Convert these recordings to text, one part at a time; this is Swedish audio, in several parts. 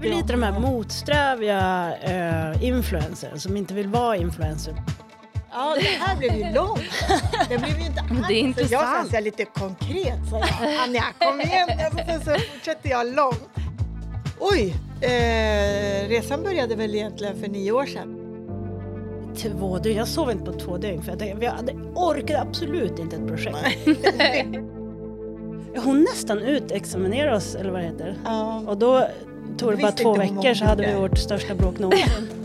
Vi är lite de här motsträviga eh, influencers som inte vill vara influencers. Ja, det här blev ju långt. Det blev ju inte alls. Det är intressant. Jag ska säga lite konkret. Så jag, Anja, kom igen. Alltså, sen så fortsätter jag långt. Oj, eh, resan började väl egentligen för nio år sedan. Två dygn. Jag sov inte på två dygn för jag, jag hade, orkade absolut inte ett projekt. Hon nästan utexaminerade oss, eller vad det heter. Ja, Och då tog det bara två veckor så hade vi vårt största bråk någonsin.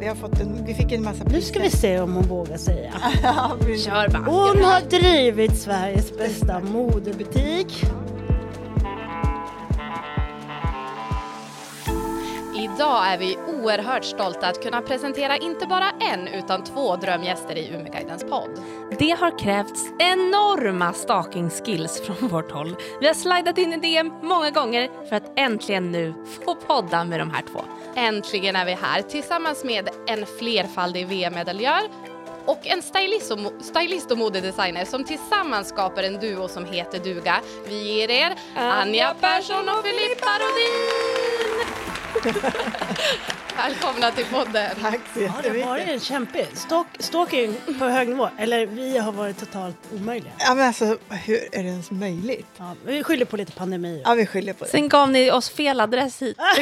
vi, har fått en, vi fick en massa Nu ska vi se om hon vågar säga. Kör bara. Hon har drivit Sveriges bästa modebutik. Idag är vi oerhört stolta att kunna presentera inte bara en utan två drömgäster i Umeguidens podd. Det har krävts enorma stalking skills från vårt håll. Vi har slidat in i DM många gånger för att äntligen nu få podda med de här två. Äntligen är vi här tillsammans med en flerfaldig VM-medaljör och en stylist och, stylist och modedesigner som tillsammans skapar en duo som heter duga. Vi ger er Anja Persson och Filippa Rodin! Välkomna till podden. Tack så Ja, det har jättemycket. varit en kämpe. Stalk, stalking på hög nivå. Eller vi har varit totalt omöjliga. Ja, men alltså, hur är det ens möjligt? Ja, vi skyller på lite pandemi. Ja, vi skyller på det. Sen gav ni oss fel adress hit. När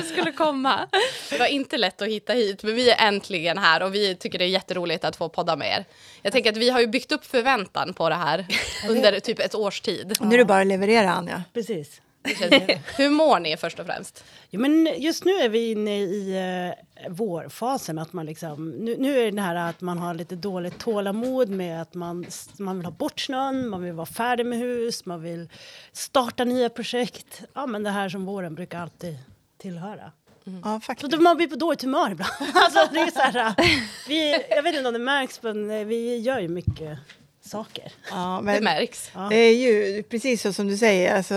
vi skulle komma. Det var inte lätt att hitta hit, men vi är äntligen här och vi tycker det är jätteroligt att få podda med er. Jag tänker att vi har ju byggt upp förväntan på det här under typ ett års tid. Nu är det bara att leverera, Anja. Precis. Hur mår ni först och främst? Jo, men just nu är vi inne i eh, vårfasen. Att man liksom, nu, nu är det det här att man har lite dåligt tålamod med att man, man vill ha bort snön, man vill vara färdig med hus, man vill starta nya projekt. Ja, men det här som våren brukar alltid tillhöra. Ja, Så faktiskt. då man blir på dåligt humör ibland. alltså, det är så här, eh, vi, jag vet inte om det märks, men eh, vi gör ju mycket saker. Ja, Det men märks. det är ju precis så som du säger. Alltså,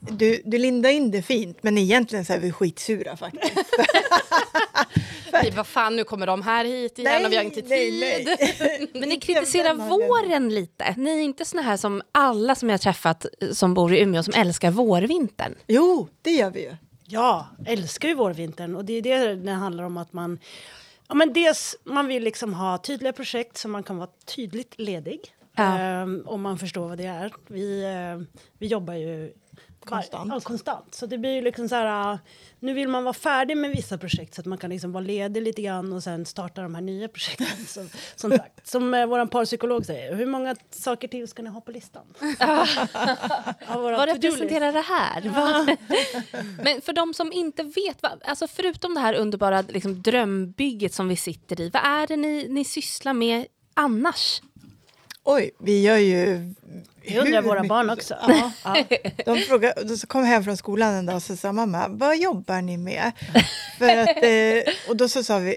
du, du lindar in det fint, men egentligen så är vi skitsura faktiskt. Typ, vad fan, nu kommer de här hit igen och vi har inte tid. nej, nej. Men ni kritiserar våren lite. Ni är inte såna här som alla som jag har träffat eh, som bor i Umeå som älskar vårvintern. Jo, det gör vi ju. Ja, älskar ju vårvintern och det är det det handlar om att man Ja, men dels, man vill liksom ha tydliga projekt så man kan vara tydligt ledig. Ja. Ehm, om man förstår vad det är. Vi, eh, vi jobbar ju Konstant. Ja, konstant. Så det blir ju liksom så här, uh, nu vill man vara färdig med vissa projekt så att man kan liksom vara ledig lite grann och sen starta de här nya projekten. Så, som sagt, som uh, vår parpsykolog säger, hur många saker till ska ni ha på listan? Vad representerar det här? Men för de som inte vet, vad, alltså förutom det här underbara liksom, drömbygget som vi sitter i, vad är det ni, ni sysslar med annars? Oj, vi gör ju... Det undrar våra barn så- också. Ja. Ja. De frågade, då så kom jag hem från skolan en dag och så sa mamma, vad jobbar ni med? För att, eh, och då så sa vi,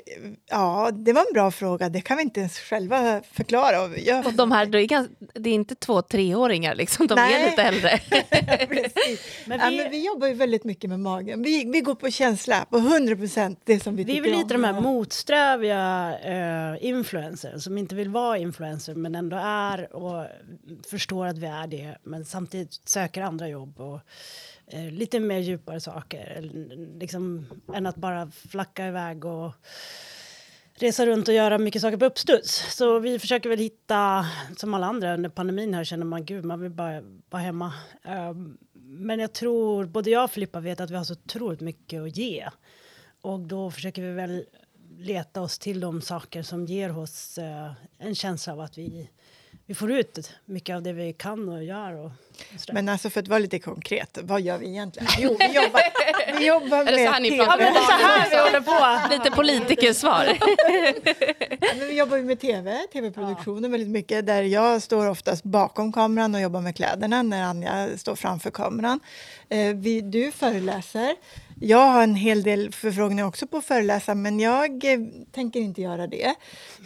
ja det var en bra fråga, det kan vi inte ens själva förklara. Och vi gör Och de här, det är, ganska, det är inte två treåringar, liksom, de Nej. är lite äldre. Men ja, vi- men vi jobbar ju väldigt mycket med magen. Vi, vi går på känsla, på 100 procent det som vi, Vi är tycker väl lite om. de här motsträviga eh, influencers som inte vill vara influencer men ändå är och förstår att vi är det men samtidigt söker andra jobb och eh, lite mer djupare saker liksom, än att bara flacka iväg och resa runt och göra mycket saker på uppstuds. Så vi försöker väl hitta, som alla andra under pandemin här känner man gud man vill bara vara hemma. Um, men jag tror, både jag och Filippa vet att vi har så otroligt mycket att ge. Och då försöker vi väl leta oss till de saker som ger oss uh, en känsla av att vi, vi får ut mycket av det vi kan och gör. Och. Men alltså för att vara lite konkret, vad gör vi egentligen? Jo, vi jobbar, vi jobbar Är det så här med ni pratar ja, men det är så här vi håller på. Lite politikersvar. Ja, men vi jobbar ju med tv, tv-produktionen väldigt mycket där jag står oftast bakom kameran och jobbar med kläderna när Anja står framför kameran. Eh, vi, du föreläser. Jag har en hel del förfrågningar också på att föreläsa men jag eh, tänker inte göra det.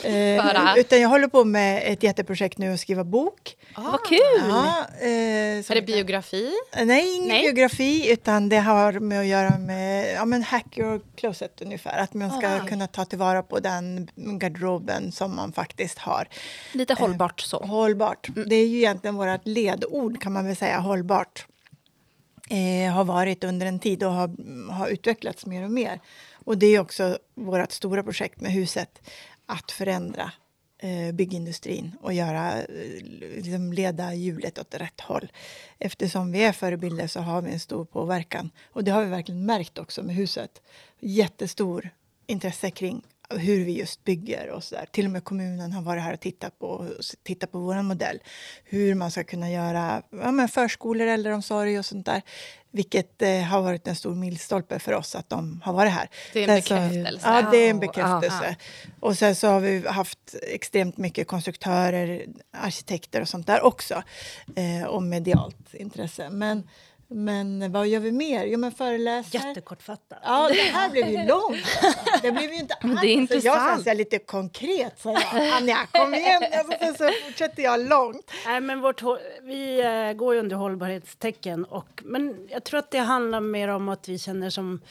Eh, utan jag håller på med ett jätteprojekt nu att skriva bok. Vad kul! Ja, eh, Är det biografi? Nej, ingen Nej. biografi, utan det har med att göra med ja, men hack your closet ungefär. Att man ska kunna ta tillvara på den garderoben som man faktiskt har. Lite hållbart så. Hållbart. Det är ju egentligen vårt ledord kan man väl säga, hållbart eh, har varit under en tid och har, har utvecklats mer och mer. Och det är också vårt stora projekt med huset, att förändra eh, byggindustrin och göra, eh, liksom leda hjulet åt rätt håll. Eftersom vi är förebilder så har vi en stor påverkan. Och det har vi verkligen märkt också med huset. Jättestor intresse kring hur vi just bygger och så där. Till och med kommunen har varit här och tittat på, tittat på vår modell. Hur man ska kunna göra ja, men förskolor, äldreomsorg och sånt där. Vilket eh, har varit en stor milstolpe för oss att de har varit här. Det är en bekräftelse. Så, ja, det är en bekräftelse. Och sen så har vi haft extremt mycket konstruktörer, arkitekter och sånt där också. Eh, och medialt intresse. Men men vad gör vi mer? Jo, men föreläser. Jättekortfattat. Ja, det här blev ju långt. Det blev ju inte alls. Det är intressant. Jag säga lite konkret, sa jag. Anja, kom igen. Alltså, sen så fortsätter jag långt. Nej, men vårt, vi äh, går ju under hållbarhetstecken. Och, men jag tror att det handlar mer om att vi känner som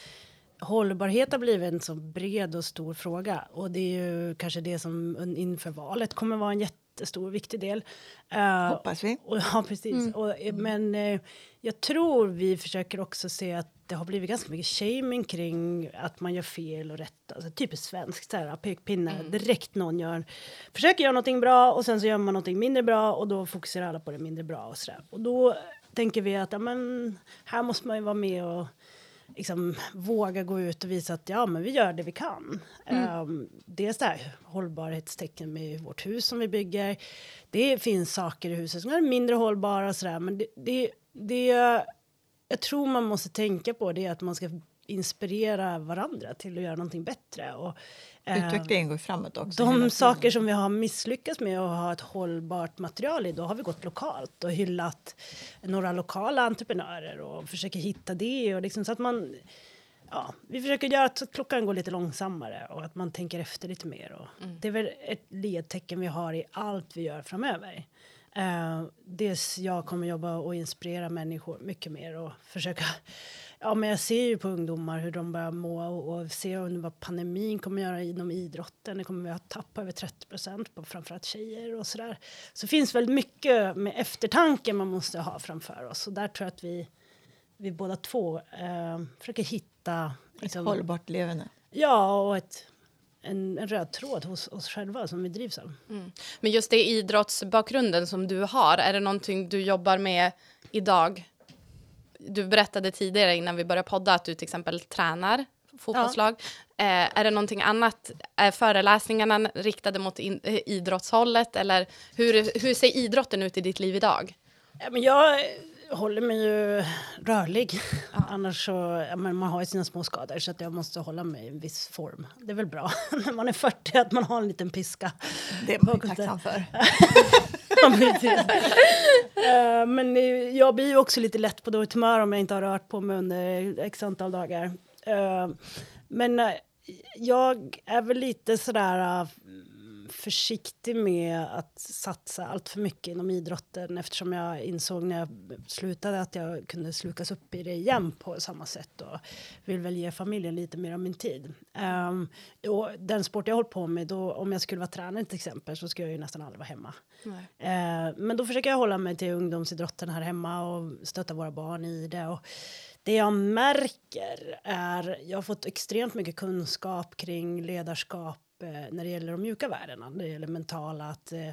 hållbarhet har blivit en så bred och stor fråga. Och det är ju kanske det som inför valet kommer vara en jättestor viktig del. Uh, Hoppas vi. Och, ja, precis. Mm. Och, men uh, jag tror vi försöker också se att det har blivit ganska mycket shaming kring att man gör fel och rätt. Alltså, typiskt svenskt, så här, pekpinne. Mm. Direkt någon gör, försöker göra någonting bra och sen så gör man någonting mindre bra och då fokuserar alla på det mindre bra. Och, så där. och då tänker vi att ja, men, här måste man ju vara med och liksom, våga gå ut och visa att ja, men vi gör det vi kan. Mm. Um, dels det här hållbarhetstecken med vårt hus som vi bygger. Det finns saker i huset som är mindre hållbara och sådär, men det, det, det jag tror man måste tänka på det är att man ska inspirera varandra till att göra någonting bättre. Och, Utvecklingen går framåt också. De saker som vi har misslyckats med att ha ett hållbart material i, då har vi gått lokalt och hyllat några lokala entreprenörer och försöker hitta det. Och liksom, så att man, ja, vi försöker göra att klockan går lite långsammare och att man tänker efter lite mer. Och mm. Det är väl ett ledtecken vi har i allt vi gör framöver. Uh, dels jag kommer jobba och inspirera människor mycket mer och försöka Ja, men jag ser ju på ungdomar hur de börjar må och, och ser under vad pandemin kommer göra inom idrotten. Det kommer vi att tappa över 30 procent på framförallt tjejer och så där. Så det finns väldigt mycket med eftertanke man måste ha framför oss och där tror jag att vi, vi båda två eh, försöker hitta liksom, ett hållbart levande. Ja, och ett en, en röd tråd hos oss själva som vi drivs av. Mm. Men just det idrottsbakgrunden som du har, är det någonting du jobbar med idag du berättade tidigare innan vi började podda att du till exempel tränar fotbollslag. Ja. Eh, är det någonting annat? Är föreläsningarna riktade mot in, eh, idrottshållet? Eller hur, hur ser idrotten ut i ditt liv idag? Ja, men jag håller mig ju rörlig. Ja. Annars så, ja, men man har ju sina små skador så att jag måste hålla mig i en viss form. Det är väl bra när man är 40 att man har en liten piska. Det är man ju tacksam för. uh, men jag blir ju också lite lätt på dåligt humör om jag inte har rört på mig under x antal dagar. Uh, men uh, jag är väl lite sådär försiktig med att satsa allt för mycket inom idrotten eftersom jag insåg när jag slutade att jag kunde slukas upp i det igen på samma sätt och vill väl ge familjen lite mer av min tid. Um, och den sport jag håller på med, då, om jag skulle vara tränare till exempel så skulle jag ju nästan aldrig vara hemma. Uh, men då försöker jag hålla mig till ungdomsidrotten här hemma och stötta våra barn i det. Och, det jag märker är, jag har fått extremt mycket kunskap kring ledarskap Eh, när det gäller de mjuka värdena, när det gäller mentala, att eh,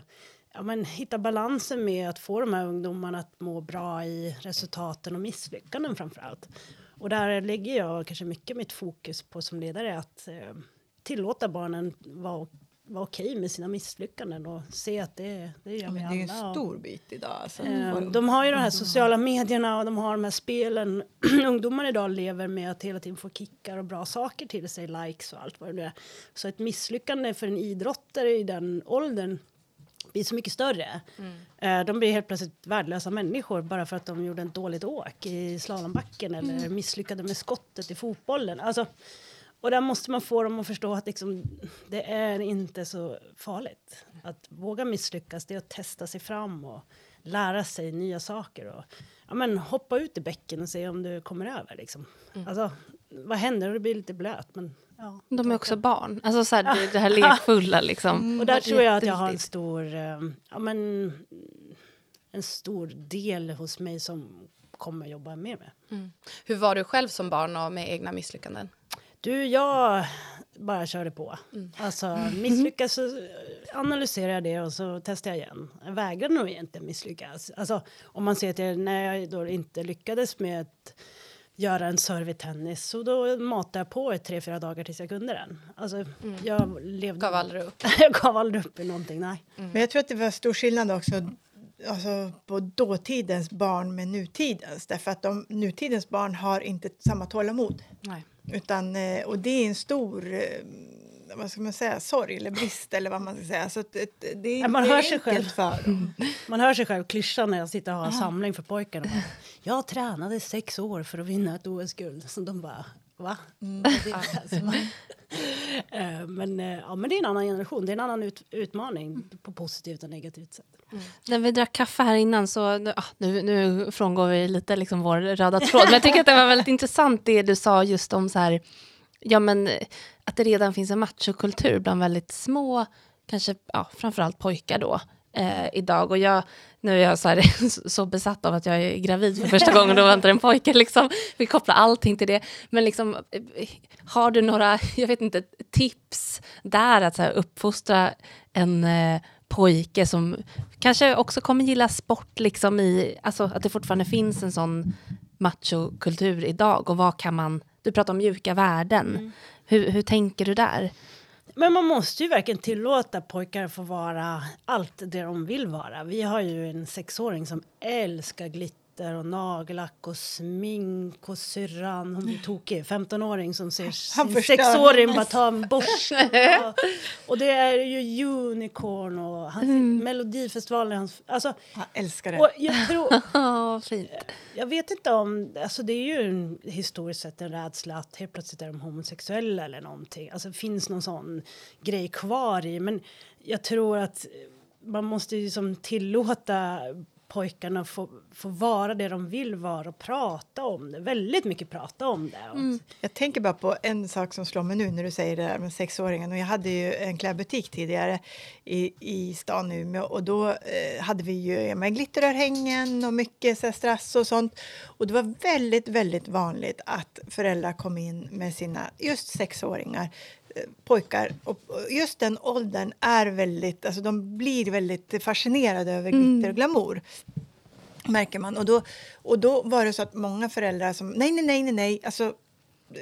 ja, men, hitta balansen med att få de här ungdomarna att må bra i resultaten och misslyckanden framför allt. Och där lägger jag kanske mycket mitt fokus på som ledare att eh, tillåta barnen vara vara okej med sina misslyckanden och se att det, det gör ja, vi alla. Det är en stor bit idag. Alltså. Eh, de har ju de här sociala medierna och de har de här spelen. Ungdomar idag lever med att hela tiden få kickar och bra saker till sig, likes och allt vad det är. Så ett misslyckande för en idrottare i den åldern blir så mycket större. Mm. Eh, de blir helt plötsligt värdelösa människor bara för att de gjorde ett dåligt åk i slalombacken eller mm. misslyckade med skottet i fotbollen. Alltså, och där måste man få dem att förstå att liksom, det är inte så farligt. Att våga misslyckas, det är att testa sig fram och lära sig nya saker. Och, ja, men, hoppa ut i bäcken och se om du kommer över. Liksom. Mm. Alltså, vad händer? Det blir lite blöt, men Ja, de är också barn. Alltså så här, det, det här lekfulla liksom. Mm, och där tror jag att jag har en stor, eh, ja men en stor del hos mig som kommer jobba mer med. Mm. Hur var du själv som barn och med egna misslyckanden? Du, jag bara körde på. Mm. Alltså, misslyckas så analyserar jag det och så testar jag igen. Jag vägrar nog inte misslyckas. Alltså, om man ser till när jag då inte lyckades med att göra en serve i tennis så då matade jag på i tre, fyra dagar tills jag kunde den. Alltså, mm. jag levde... Gav aldrig upp? jag gav aldrig upp i någonting, nej. Mm. Men jag tror att det var stor skillnad också alltså, på dåtidens barn med nutidens. Därför att de, nutidens barn har inte samma tålamod. Nej. Utan, eh, och det är en stor eh, vad ska man säga, sorg eller brist eller vad man ska säga. Så det, det är man hör sig själv. för dem. Man hör sig själv klyschan när jag sitter och har en samling för pojkarna. Jag tränade sex år för att vinna ett OS-guld. Så de bara, va? Mm. Eh, men, ja, men det är en annan generation, det är en annan ut, utmaning på positivt och negativt sätt. Mm. När vi drack kaffe här innan så, nu, nu frångår vi lite liksom vår röda tråd, men jag tycker att det var väldigt intressant det du sa just om så här, ja men att det redan finns en machokultur bland väldigt små, kanske ja, framförallt pojkar då, eh, idag. Och jag, nu är jag så, här, så besatt av att jag är gravid för första gången och väntar en pojke. Liksom. Vi kopplar allting till det. Men liksom, eh, har du några jag vet inte, tips där att så här, uppfostra en eh, pojke som kanske också kommer gilla sport, liksom i, alltså att det fortfarande finns en sån machokultur idag och vad kan man, du pratar om mjuka värden, mm. hur, hur tänker du där? Men man måste ju verkligen tillåta pojkar få vara allt det de vill vara. Vi har ju en sexåring som älskar glitter glitter och nagellack och smink och syrran. Hon blir tokig. 15-åring som ser sin sexåring bara ta en borste. och det är ju unicorn och han, mm. Melodifestivalen. Hans, alltså, han älskar det. Och jag, tror, Fint. jag vet inte om... Alltså det är ju en, historiskt sett en rädsla att helt plötsligt är de homosexuella eller någonting. Alltså det finns någon sån grej kvar i. Men jag tror att man måste ju som tillåta pojkarna får, får vara det de vill vara och prata om det. Väldigt mycket prata om det. Mm. Jag tänker bara på en sak som slår mig nu när du säger det där med sexåringen. Och jag hade ju en klädbutik tidigare i, i stan Umeå och då eh, hade vi ju med glitterörhängen och mycket så här, strass och sånt. Och det var väldigt, väldigt vanligt att föräldrar kom in med sina just sexåringar pojkar. Och just den åldern är väldigt, alltså de blir väldigt fascinerade över glitter och mm. glamour. Märker man. Och då, och då var det så att många föräldrar som, nej, nej, nej, nej, nej, alltså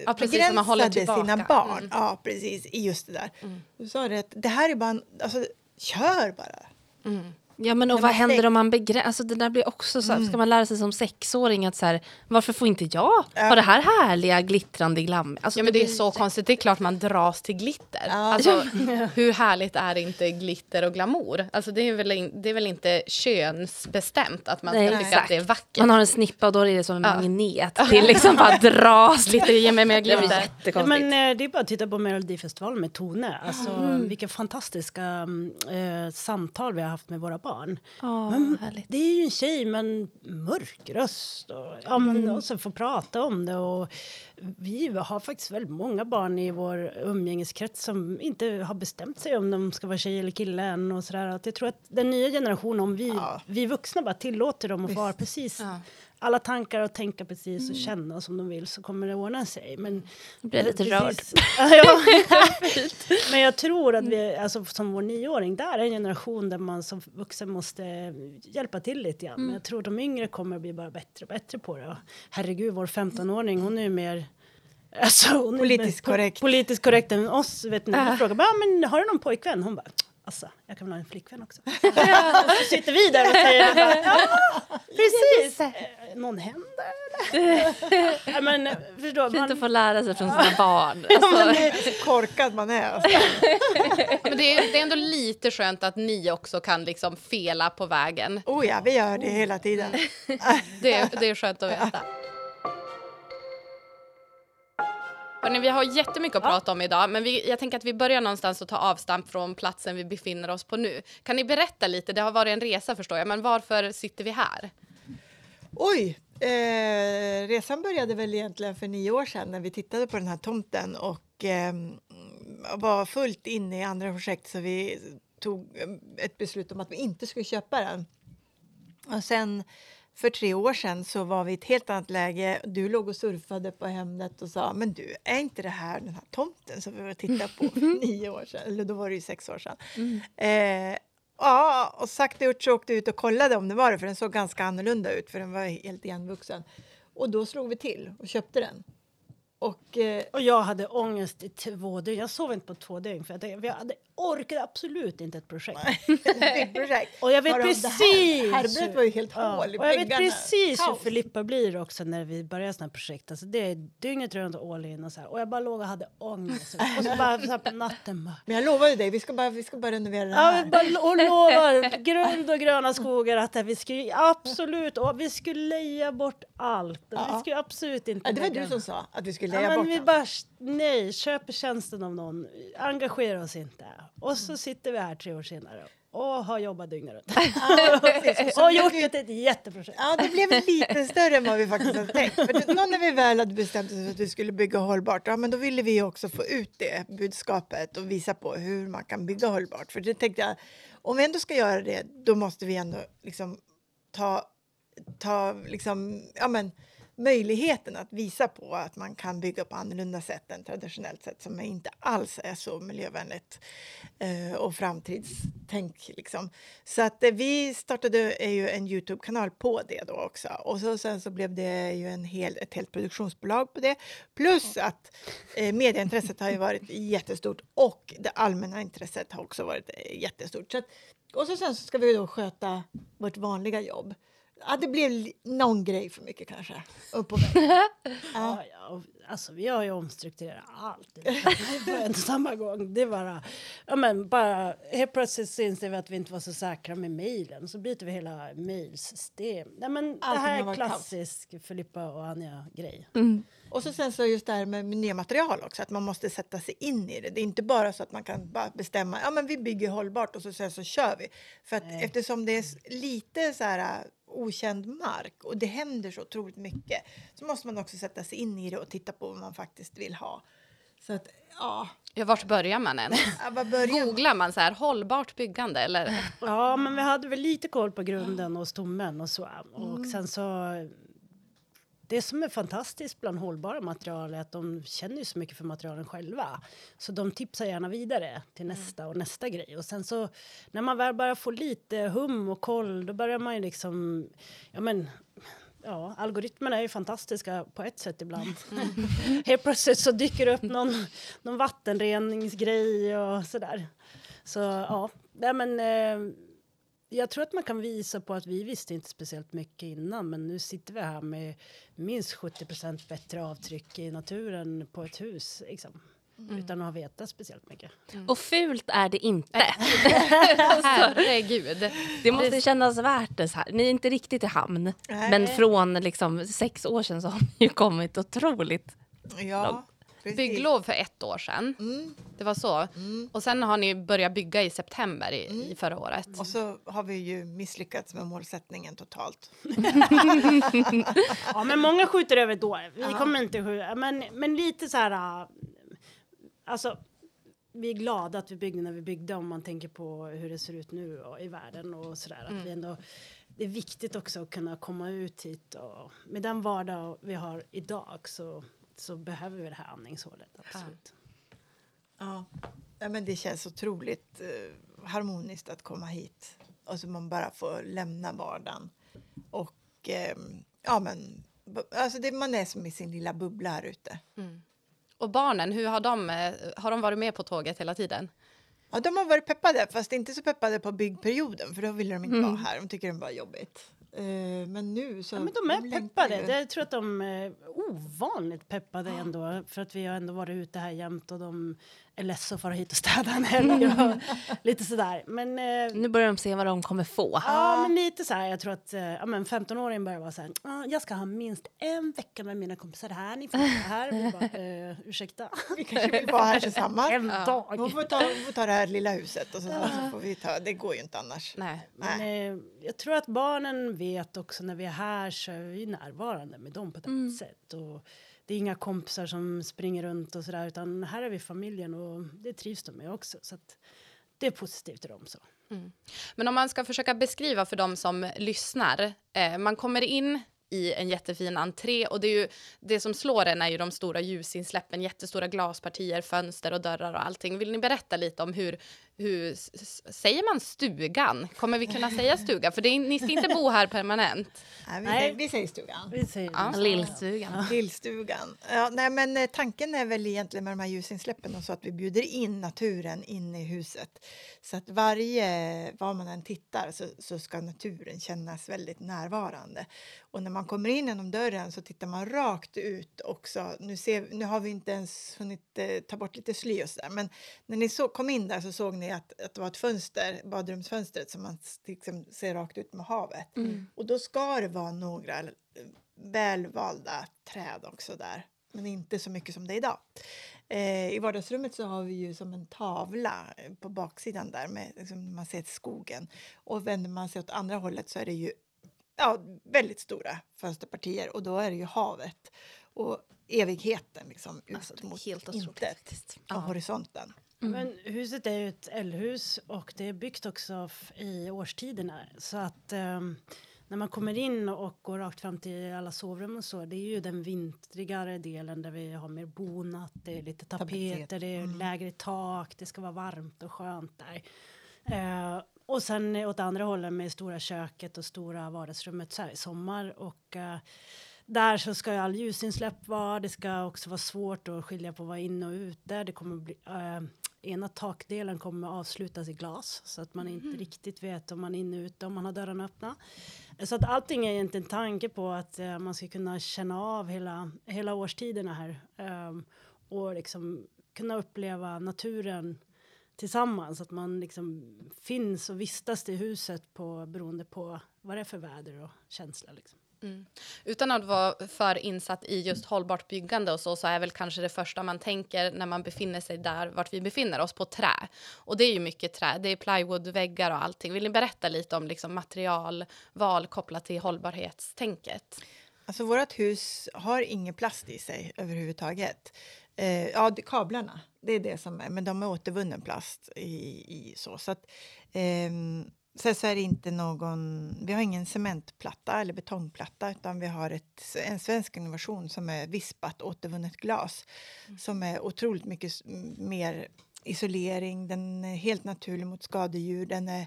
ja, precis, man håller sina barn. Mm. Ja, precis, i just det där. Mm. Du sa det att det här är bara, alltså, kör bara. Mm. Ja men och vad händer om man begränsar, alltså det där blir också så mm. ska man lära sig som sexåring att så här, varför får inte jag ha det här härliga glittrande glam? Alltså, ja men det, det är så konstigt, det är klart man dras till glitter. Ja. Alltså, hur härligt är inte glitter och glamour? Alltså det är väl, det är väl inte könsbestämt att man ska Nej, tycka att det är vackert. Man har en snippa och då är det som en ja. magnet till liksom bara dras. Glitter ger mig mer glitter. Ja, men eh, det är bara att titta på Melodifestivalen med Tone. Alltså mm. vilka fantastiska äh, samtal vi har haft med våra barn barn. Oh, men det är ju en tjej med en mörk röst och, ja, men, mm. och så får prata om det. Och vi har faktiskt väldigt många barn i vår umgängeskrets som inte har bestämt sig om de ska vara tjej eller kille än. Och så där. Att jag tror att den nya generationen, om vi, ja. vi vuxna bara tillåter dem att vara precis ja alla tankar och tänka precis och mm. känna som de vill så kommer det ordna sig. Men, jag blir lite rörd. men jag tror att vi, alltså, som vår nioåring, där är en generation där man som vuxen måste hjälpa till lite grann. Mm. Men jag tror att de yngre kommer att bli bara bättre och bättre på det. herregud, vår 15-åring, hon är ju mer Alltså, politiskt korrekt. Politiskt korrekt än oss. Vet ni, uh. frågar bara, men har du någon pojkvän? Hon bara, Alltså, jag kan väl ha en flickvän också. så sitter vi där och säger ja, precis. Eh, någon händer eller? men, förstår, Fint man... att få lära sig från sina barn. Alltså. korkad man är. Alltså. men det är, det är ändå lite skönt att ni också kan liksom fela på vägen. Oh ja, vi gör det hela tiden. det, det är skönt att veta. Hörrni, vi har jättemycket att prata om idag, men vi, jag tänker att vi börjar någonstans och ta avstamp från platsen vi befinner oss på nu. Kan ni berätta lite? Det har varit en resa förstår jag, men varför sitter vi här? Oj, eh, resan började väl egentligen för nio år sedan när vi tittade på den här tomten och eh, var fullt inne i andra projekt så vi tog ett beslut om att vi inte skulle köpa den. Och sen för tre år sedan så var vi i ett helt annat läge. Du låg och surfade på Hemnet och sa men du, är inte det här den här tomten som vi var och tittade på för nio år sedan? Eller då var det ju sex år sedan. Eh, ja, och och gjort så åkte vi ut och kollade om det var det för den såg ganska annorlunda ut för den var helt igenvuxen. Och då slog vi till och köpte den. Och eh, Och jag hade ångest i två dygn. Jag sov inte på två dygn för jag, tänkte- jag hade, orkade absolut inte ett projekt. ett byggprojekt. Och jag vet det precis... här Härbret var ju helt Ja, hål i och jag vet precis hur Kaos. Filippa blir också när vi börjar här projekt. Alltså det är dygnet runt och all in och så här. Och jag bara låg och hade ångest. Och så bara så på natten bara... Men jag lovade dig, vi ska bara, vi ska bara renovera det Ja, här. vi bara och lovar guld och gröna skogar att vi skulle absolut och vi skulle leja bort allt. Ja. Vi skulle absolut inte Ja, det var du som sa att vi skulle Ja, leja men bort vi den. bara, nej, köper tjänsten av någon, engagera oss inte. Och så sitter vi här tre år senare och har jobbat dygnet runt. Ja. Och gjort till ett jätteprojekt. Ja, det blev lite större än vad vi faktiskt hade tänkt. För när vi väl hade bestämt oss för att vi skulle bygga hållbart, ja, men då ville vi också få ut det budskapet och visa på hur man kan bygga hållbart. För det tänkte jag, om vi ändå ska göra det, då måste vi ändå liksom ta, ta liksom, ja men, möjligheten att visa på att man kan bygga på annorlunda sätt än traditionellt sätt som inte alls är så miljövänligt eh, och framtidstänk. Liksom. Så att eh, vi startade ju en Youtube-kanal på det då också och så, sen så blev det ju en hel, ett helt produktionsbolag på det. Plus att eh, medieintresset har ju varit jättestort och det allmänna intresset har också varit eh, jättestort. Så att, och så sen så ska vi då sköta vårt vanliga jobb. Ja, det blev någon grej för mycket kanske. Upp och. Ja. Ja, ja, alltså, vi har ju omstrukturerat allt på samma gång. Det är bara, ja, men bara, helt plötsligt så inser vi att vi inte var så säkra med mejlen. Så byter vi hela mejlsystem. Nej, men det Allting här är varit kaos. klassisk Filippa och Anja-grej. Och så sen så just det här med nya material också, att man måste sätta sig in i det. Det är inte bara så att man kan bara bestämma, ja men vi bygger hållbart och så sen så kör vi. För att Nej. eftersom det är lite så här okänd mark och det händer så otroligt mycket så måste man också sätta sig in i det och titta på vad man faktiskt vill ha. Så att, ja, Ja, vart börjar man än? ja, börjar Googlar man så här hållbart byggande eller? Ja, men vi hade väl lite koll på grunden och stommen och så. Och Mm. sen så... Det som är fantastiskt bland hållbara material är att de känner ju så mycket för materialen själva. Så de tipsar gärna vidare till Mm. nästa och nästa grej. Och sen så när man väl börjar få lite hum och koll då börjar man ju liksom... Ja, men, ja, algoritmerna är ju fantastiska på ett sätt ibland. Helt plötsligt så dyker det upp någon, någon vattenreningsgrej och sådär. Så ja, nej men... Eh, jag tror att man kan visa på att vi visste inte speciellt mycket innan men nu sitter vi här med minst 70% bättre avtryck i naturen på ett hus. Liksom. Utan att ha vetat speciellt mycket. Och fult är det inte. Herregud. Det måste kännas värt det. Så här. Ni är inte riktigt i hamn. Nej. Men från liksom sex år sedan så har ni ju kommit otroligt. Ja, precis. Bygglov för ett år sedan. Mm. Det var så. Och sen har ni börjat bygga i september i, Mm. i förra året. Och så har vi ju misslyckats med målsättningen totalt. Ja, men många skjuter över då. Vi kommer inte skjuta. Men, men lite så här... Alltså, vi är glada att vi byggde när vi byggde om man tänker på hur det ser ut nu och, i världen och sådär. Att vi ändå, det är viktigt också att kunna komma ut hit och med den vardag vi har idag så, så behöver vi det här andningshålet. Absolut. Ja. ja, men det känns otroligt eh, harmoniskt att komma hit. Och så man bara får lämna vardagen. Och ehm, ja, men alltså det, man är som i sin lilla bubbla här ute. Och barnen, hur har de, eh, har de varit med på tåget hela tiden? Ja, de har varit peppade, fast inte så peppade på byggperioden för då ville de inte vara här. De tycker det var jobbigt. Eh, men nu så... Ja, men de är peppade. ju. Jag tror att de är ovanligt peppade ändå. För att vi har ändå varit ute här jämt och de är less att fara hit och städa en helg och lite sådär. Men, eh, Nu börjar de se vad de kommer få. ja, men lite så här. Jag tror att eh, ja, men 15-åringen börjar vara så här. "Ah, jag ska ha minst en vecka med mina kompisar här. Ni får vara här. Vi bara, eh, ursäkta? Vi kanske vill vara här tillsammans. En dag. Hon får, ta, hon får ta det här lilla huset och så, så får vi ta... Det går ju inte annars. Nej. Men, eh, jag tror att barnen vet också när vi är här så är vi närvarande med dem på ett annat sätt. Och det är inga kompisar som springer runt och sådär utan här är vi familjen och det trivs de med också. Så att det är positivt för dem. Så. Mm. Men om man ska försöka beskriva för dem som lyssnar. Eh, man kommer in i en jättefin entré och det, är ju, det som slår en är ju de stora ljusinsläppen, jättestora glaspartier, fönster och dörrar och allting. Vill ni berätta lite om hur, hur säger man stugan? Kommer vi kunna säga stuga? För är, ni ska inte bo här permanent. Nej, vi, Nej. Säger, vi säger stugan. Vi säger Ja. Lillstugan. Lillstugan. Ja, nej, men eh, tanken är väl egentligen med de här ljusinsläppen och så att vi bjuder in naturen in i huset. Så att varje, var man än tittar så, så ska naturen kännas väldigt närvarande. Och när man kommer in genom dörren så tittar man rakt ut också. Nu, ser, nu har vi inte ens hunnit eh, ta bort lite sly och så där, men när ni så, kom in där så såg ni att, att det var ett fönster, badrumsfönstret som man liksom ser rakt ut med havet. Och då ska det vara några välvalda träd också där, men inte så mycket som det är idag. Eh, I vardagsrummet så har vi ju som en tavla eh, på baksidan där med liksom, man ser skogen. Och vänder man sig åt andra hållet så är det ju ja, väldigt stora fönsterpartier och då är det ju havet och evigheten liksom ut Alltså, mot helt intet faktiskt. av horisonten. Men huset är ju ett eldhus och det är byggt också i årstiderna. Så att ehm, när man kommer in och går rakt fram till alla sovrum och så, det är ju den vintrigare delen där vi har mer bonat, det är lite tapeter, Tapeter. det är lägre tak, det ska vara varmt och skönt där. Eh, och sen åt andra hållet med stora köket och stora vardagsrummet så här i sommar och eh, där så ska ju all ljusinsläpp vara. Det ska också vara svårt att skilja på vad inne och ute. Det kommer bli, eh, ena takdelen kommer avslutas i glas så att man inte riktigt vet om man är inne och ute om man har dörrarna öppna. Så att allting är egentligen en tanke på att eh, man ska kunna känna av hela, hela årstiderna här eh, och liksom kunna uppleva naturen tillsammans. Att man liksom finns och vistas i huset på, beroende på vad det är för väder och känsla. Liksom. Mm. Utan att vara för insatt i just hållbart byggande och så, så är väl kanske det första man tänker när man befinner sig där vart vi befinner oss, på trä. Och det är ju mycket trä, det är plywoodväggar och allting. Vill ni berätta lite om liksom materialval kopplat till hållbarhetstänket? Alltså vårt hus har ingen plast i sig överhuvudtaget. Eh, ja, det, kablarna, det är det som är, men de är återvunnen plast i, i så. så att, eh, sen så är det inte någon, vi har ingen cementplatta eller betongplatta utan vi har ett, en svensk innovation som är vispat återvunnet glas som är otroligt mycket mer isolering, den är helt naturlig mot skadedjur, den är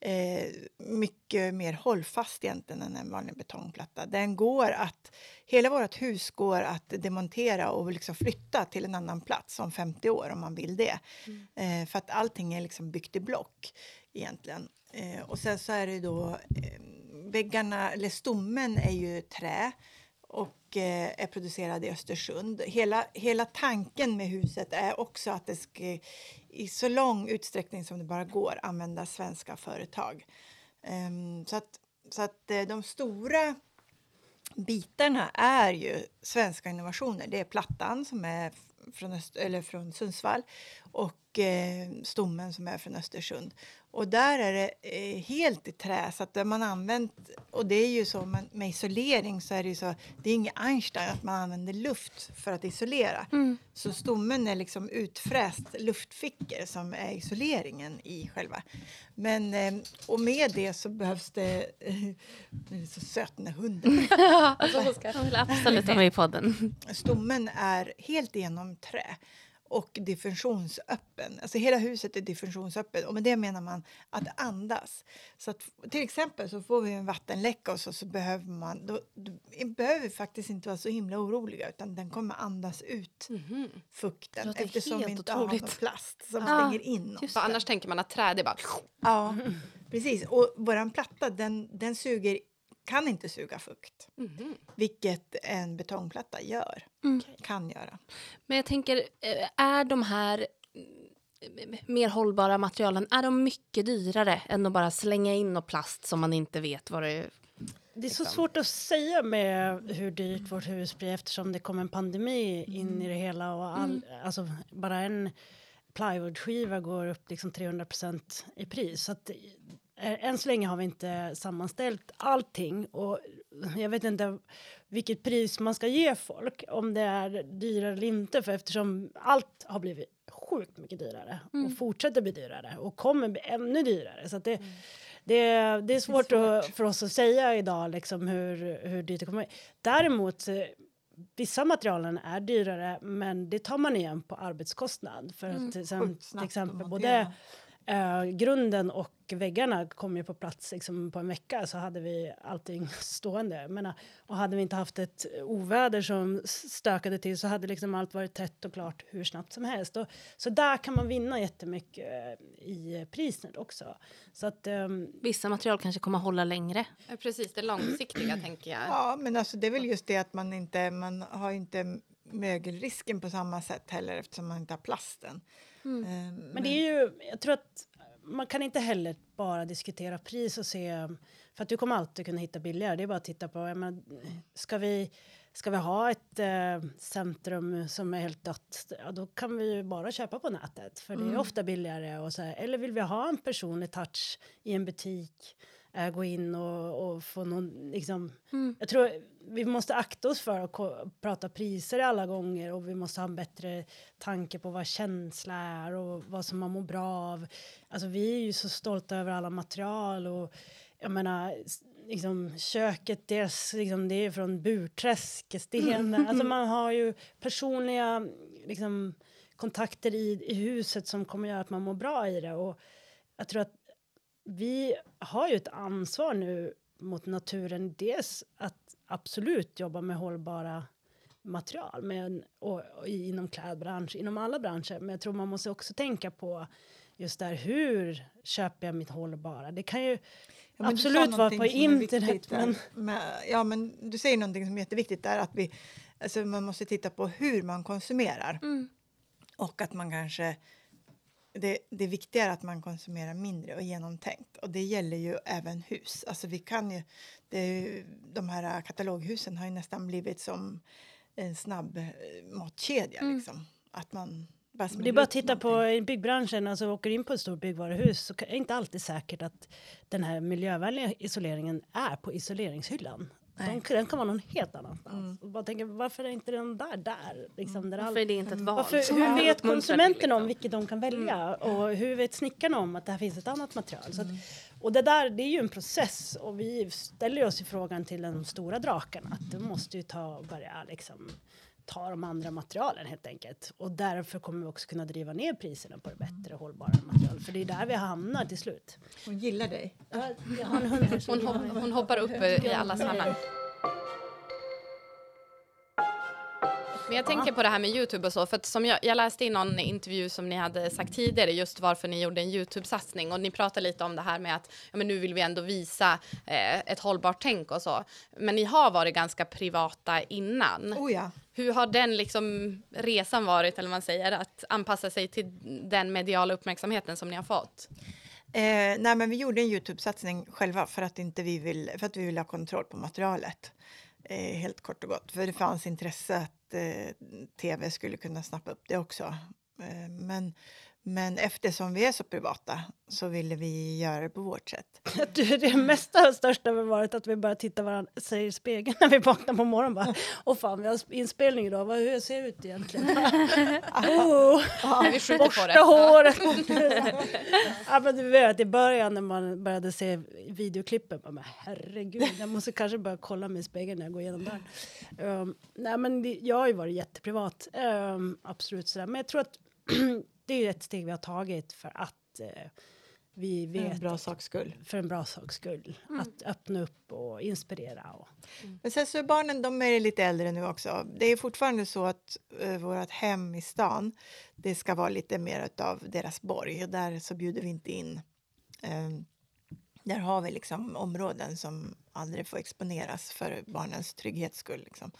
eh, mycket mer hållfast egentligen än en vanlig betongplatta. Den går att, hela vårt hus går att demontera och liksom flytta till en annan plats om 50 år om man vill det. Eh, för att allting är liksom byggt i block egentligen. Eh, och sen så är det då eh, väggarna, eller stommen är ju trä och eh, är producerad i Östersund. Hela, hela tanken med huset är också att det ska i så lång utsträckning som det bara går använda svenska företag. Ehm, så att, så att eh, de stora bitarna är ju svenska innovationer. Det är plattan som är från, Öst, eller från Sundsvall och eh, stommen som är från Östersund. Och där är det eh, helt i trä, så att det man använt, och det är ju så med, med isolering så är det ju så, det är inget Einstein att man använder luft för att isolera. Så stommen är liksom utfräst luftfickor som är isoleringen i själva. Men, eh, och med det så behövs det, den är så söt den där hunden. Jag vill absolut ha med i podden. Stommen är helt igenom trä och diffusionsöppen. Alltså hela huset är diffusionsöppet och med det menar man att andas. Så att, till exempel så får vi en vattenläcka och så, så behöver man, då, då behöver vi faktiskt inte vara så himla oroliga utan den kommer andas ut fukten låter eftersom vi inte har någon otroligt. plast som Ja, stänger in oss. Annars tänker man att trä, det är bara... Ja, precis. Och våran platta den, den suger, kan inte suga fukt. Vilket en betongplatta gör. Kan göra. Men jag tänker, eh, är de här mm, mer hållbara materialen, är de mycket dyrare än att bara slänga in något plast som man inte vet vad det är? Det är så svårt att säga med hur dyrt vårt hus blir eftersom det kom en pandemi in i det hela och all, alltså bara en plywoodskiva går upp liksom 300% i pris. Så att, än så länge har vi inte sammanställt allting och jag vet inte, vi vilket pris man ska ge folk, om det är dyrare eller inte. För eftersom allt har blivit sjukt mycket dyrare Mm. och fortsätter bli dyrare och kommer bli ännu dyrare. Så det, det, det är svårt, svårt. Att, för oss att säga idag liksom hur, hur dyrt det kommer bli. Däremot, eh, vissa materialen är dyrare men det tar man igen på arbetskostnad. För att sen, Sjukt till exempel både. Eh, grunden och väggarna kom ju på plats liksom, på en vecka så hade vi allting stående. Jag menar, och hade vi inte haft ett oväder som stökade till så hade liksom allt varit tätt och klart hur snabbt som helst. Och, så där kan man vinna jättemycket eh, i priset också. Så att, ehm, Vissa material kanske kommer att hålla längre. Precis, det långsiktiga tänker jag. Ja, men alltså det är väl just det att man inte man har inte mögelrisken på samma sätt heller eftersom man inte har plasten. Eh, Men det är ju, jag tror att man kan inte heller bara diskutera pris och se, för att du kommer alltid kunna hitta billigare. Det är bara att titta på, jag menar, ska vi, ska vi ha ett eh, centrum som är helt dött, ja, då kan vi ju bara köpa på nätet, för det är ofta billigare. Och så här. Eller vill vi ha en personlig touch i en butik, eh, gå in och, och få någon, liksom, jag tror vi måste akta oss för att prata priser alla gånger och vi måste ha en bättre tanke på vad känsla är och vad som man mår bra av. Alltså vi är ju så stolta över alla material och jag menar liksom köket det är, s- liksom, det är från Burträsk, sten. Alltså man har ju personliga liksom, kontakter i, i huset som kommer göra att man mår bra i det och jag tror att vi har ju ett ansvar nu mot naturen. Dels att absolut jobba med hållbara material men, och, och inom klädbransch, inom alla branscher. Men jag tror man måste också tänka på just där hur köper jag mitt hållbara? Det kan ju Ja, absolut vara på internet. Men, Men, ja, men du säger någonting som är jätteviktigt där att vi, alltså man måste titta på hur man konsumerar. Och att man kanske, det, det viktiga är att man konsumerar mindre och genomtänkt. Och det gäller ju även hus. Alltså vi kan ju, det de här kataloghusen har ju nästan blivit som en snabb eh, matkedja. Liksom. Att man bara det är bara att titta på någonting. i byggbranschen, alltså åker in på ett stort byggvaruhus så är det inte alltid säkert att den här miljövänliga isoleringen är på isoleringshyllan. De, den kan vara någon helt annanstans. Och bara tänker, varför är inte den där där? Liksom, där all- Varför är det inte ett val? Varför, hur vet konsumenten om liksom? vilket de kan välja? Och hur vet snickarna om att det här finns ett annat material? Så att, och det där, det är ju en process och vi ställer oss i frågan till de stora drakarna att du måste ju ta och börja liksom ta de andra materialen helt enkelt. Och därför kommer vi också kunna driva ner priserna på det bättre hållbara material. För det är där vi hamnar till slut. Hon gillar dig. Hon, hopp, mig. hon hoppar upp i alla sammanhang. Men jag tänker på det här med Youtube och så, för att som jag, jag läste i någon intervju som ni hade sagt tidigare, just varför ni gjorde en Youtube-satsning och ni pratade lite om det här med att ja, men nu vill vi ändå visa eh, ett hållbart tänk och så. Men ni har varit ganska privata innan. Oh ja. Hur har den liksom resan varit, eller man säger, att anpassa sig till den mediala uppmärksamheten som ni har fått? Eh, nej, men vi gjorde en Youtube-satsning själva för att, inte vi, vill, för att vi ville ha kontroll på materialet. Eh, helt kort och gott. För det fanns intresse att eh, tv skulle kunna snappa upp det också. Eh, men, men eftersom vi är så privata så ville vi göra det på vårt sätt. Det mesta och största har varit att vi bara tittar varandra i spegeln när vi vaknar på morgonen. Bara, Åh fan, vi har inspelning idag. Vad, hur ser jag ut egentligen? oh, Ja, vi skjuter på borsta det. håret. ja, men du vet, i början när man började se videoklippen. Bara, men herregud, jag måste kanske börja kolla mig i spegeln när jag går igenom där. Um, nej, men jag har ju varit jätteprivat. Um, absolut sådär. Men jag tror att det är ett steg vi har tagit för att eh, vi För vet en bra saks skull. för en bra saks skull. Att öppna upp och inspirera. Och, Men sen så är barnen de är lite äldre nu också. Det är fortfarande så att uh, vårt hem i stan det ska vara lite mer av deras borg. Och där så bjuder vi inte in. ehm, där har vi liksom områden som aldrig får exponeras för barnens trygghets skull. Liksom.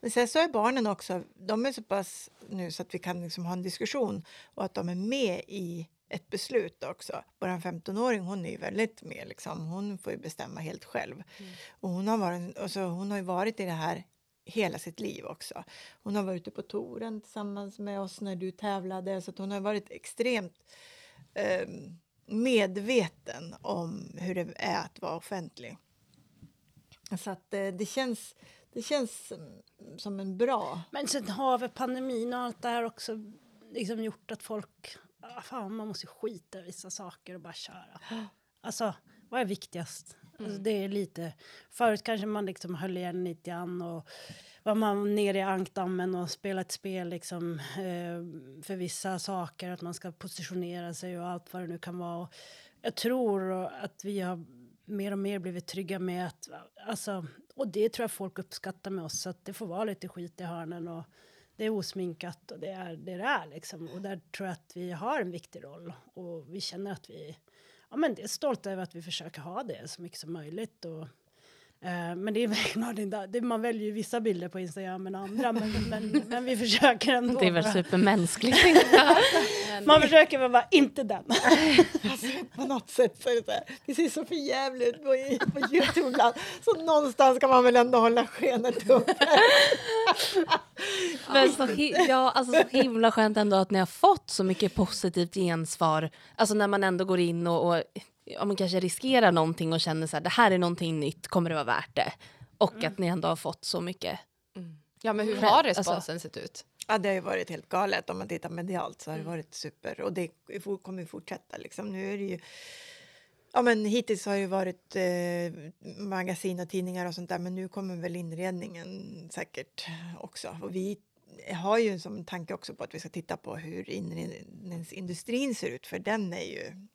Men sen så är barnen också, de är så pass nu så att vi kan liksom ha en diskussion och att de är med i ett beslut också. Vår 15-åring hon är ju väldigt med, liksom. hon får ju bestämma helt själv. Och hon, har varit, alltså, hon har ju varit i det här hela sitt liv också. Hon har varit ute på touren tillsammans med oss när du tävlade så hon har varit extremt eh, medveten om hur det är att vara offentlig. Så att eh, det känns, Det känns som en bra... Men sen har vi pandemin och allt det här också liksom gjort att folk... Ah, fan, man måste skita i vissa saker och bara köra. Alltså, vad är viktigast? Alltså, mm. Alltså, det är lite... Förut kanske man liksom höll igen lite grann och var man nere i ankdammen och spelade ett spel liksom, eh, för vissa saker, att man ska positionera sig och allt vad det nu kan vara. Och jag tror att vi har mer och mer blivit trygga med att, alltså, och det tror jag folk uppskattar med oss, att det får vara lite skit i hörnen och det är osminkat och det är det det är liksom. Och där tror jag att vi har en viktig roll och vi känner att vi, ja men det är stolta över att vi försöker ha det så mycket som möjligt och Eh, men det är verkligen, man väljer ju vissa bilder på Instagram än andra, men, men, men vi försöker ändå. Det är väl supermänskligt. man försöker väl vara inte den. alltså, på något sätt så är det så här, det ser så förjävligt ut på, på Youtube ibland, så någonstans kan man väl ändå hålla skenet uppe. men så, ja, alltså, så himla skönt ändå att ni har fått så mycket positivt gensvar, alltså när man ändå går in och, och om man kanske riskerar någonting och känner så här, det här är någonting nytt, kommer det vara värt det? Och mm. att ni ändå har fått så mycket. Mm. Ja, men hur har responsen alltså, sett ut? Ja, det har ju varit helt galet. Om man tittar medialt så har det mm. varit super. Och det kommer ju fortsätta. Liksom. Nu är det ju... Ja, men hittills har det varit eh, magasin och tidningar och sånt där. Men nu kommer väl inredningen säkert också. Och vi har ju som tanke också på att vi ska titta på hur inredningsindustrin ser ut. För den är ju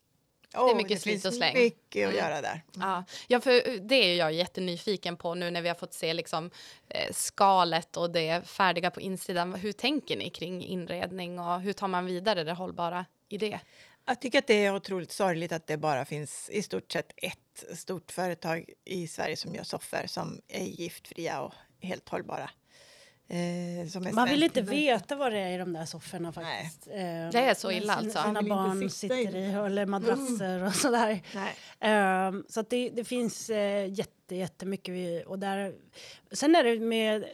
Oh, det är mycket det slit och släng. mycket att mm. göra där. Mm. Ja. ja, för det är jag jättenyfiken på nu när vi har fått se liksom, eh, skalet och det färdiga på insidan. Hur tänker ni kring inredning och hur tar man vidare det hållbara i det? Jag tycker att det är otroligt sorgligt att det bara finns i stort sett ett stort företag i Sverige som gör soffor som är giftfria och helt hållbara. Eh, man vill inte veta vad det är i de där sofforna faktiskt. Eh, det är så illa alltså? Sina barn sitter i, eller madrasser mm. och sådär. Eh, så att det, det finns eh, jätte, jättemycket. Vi, och där, sen är det med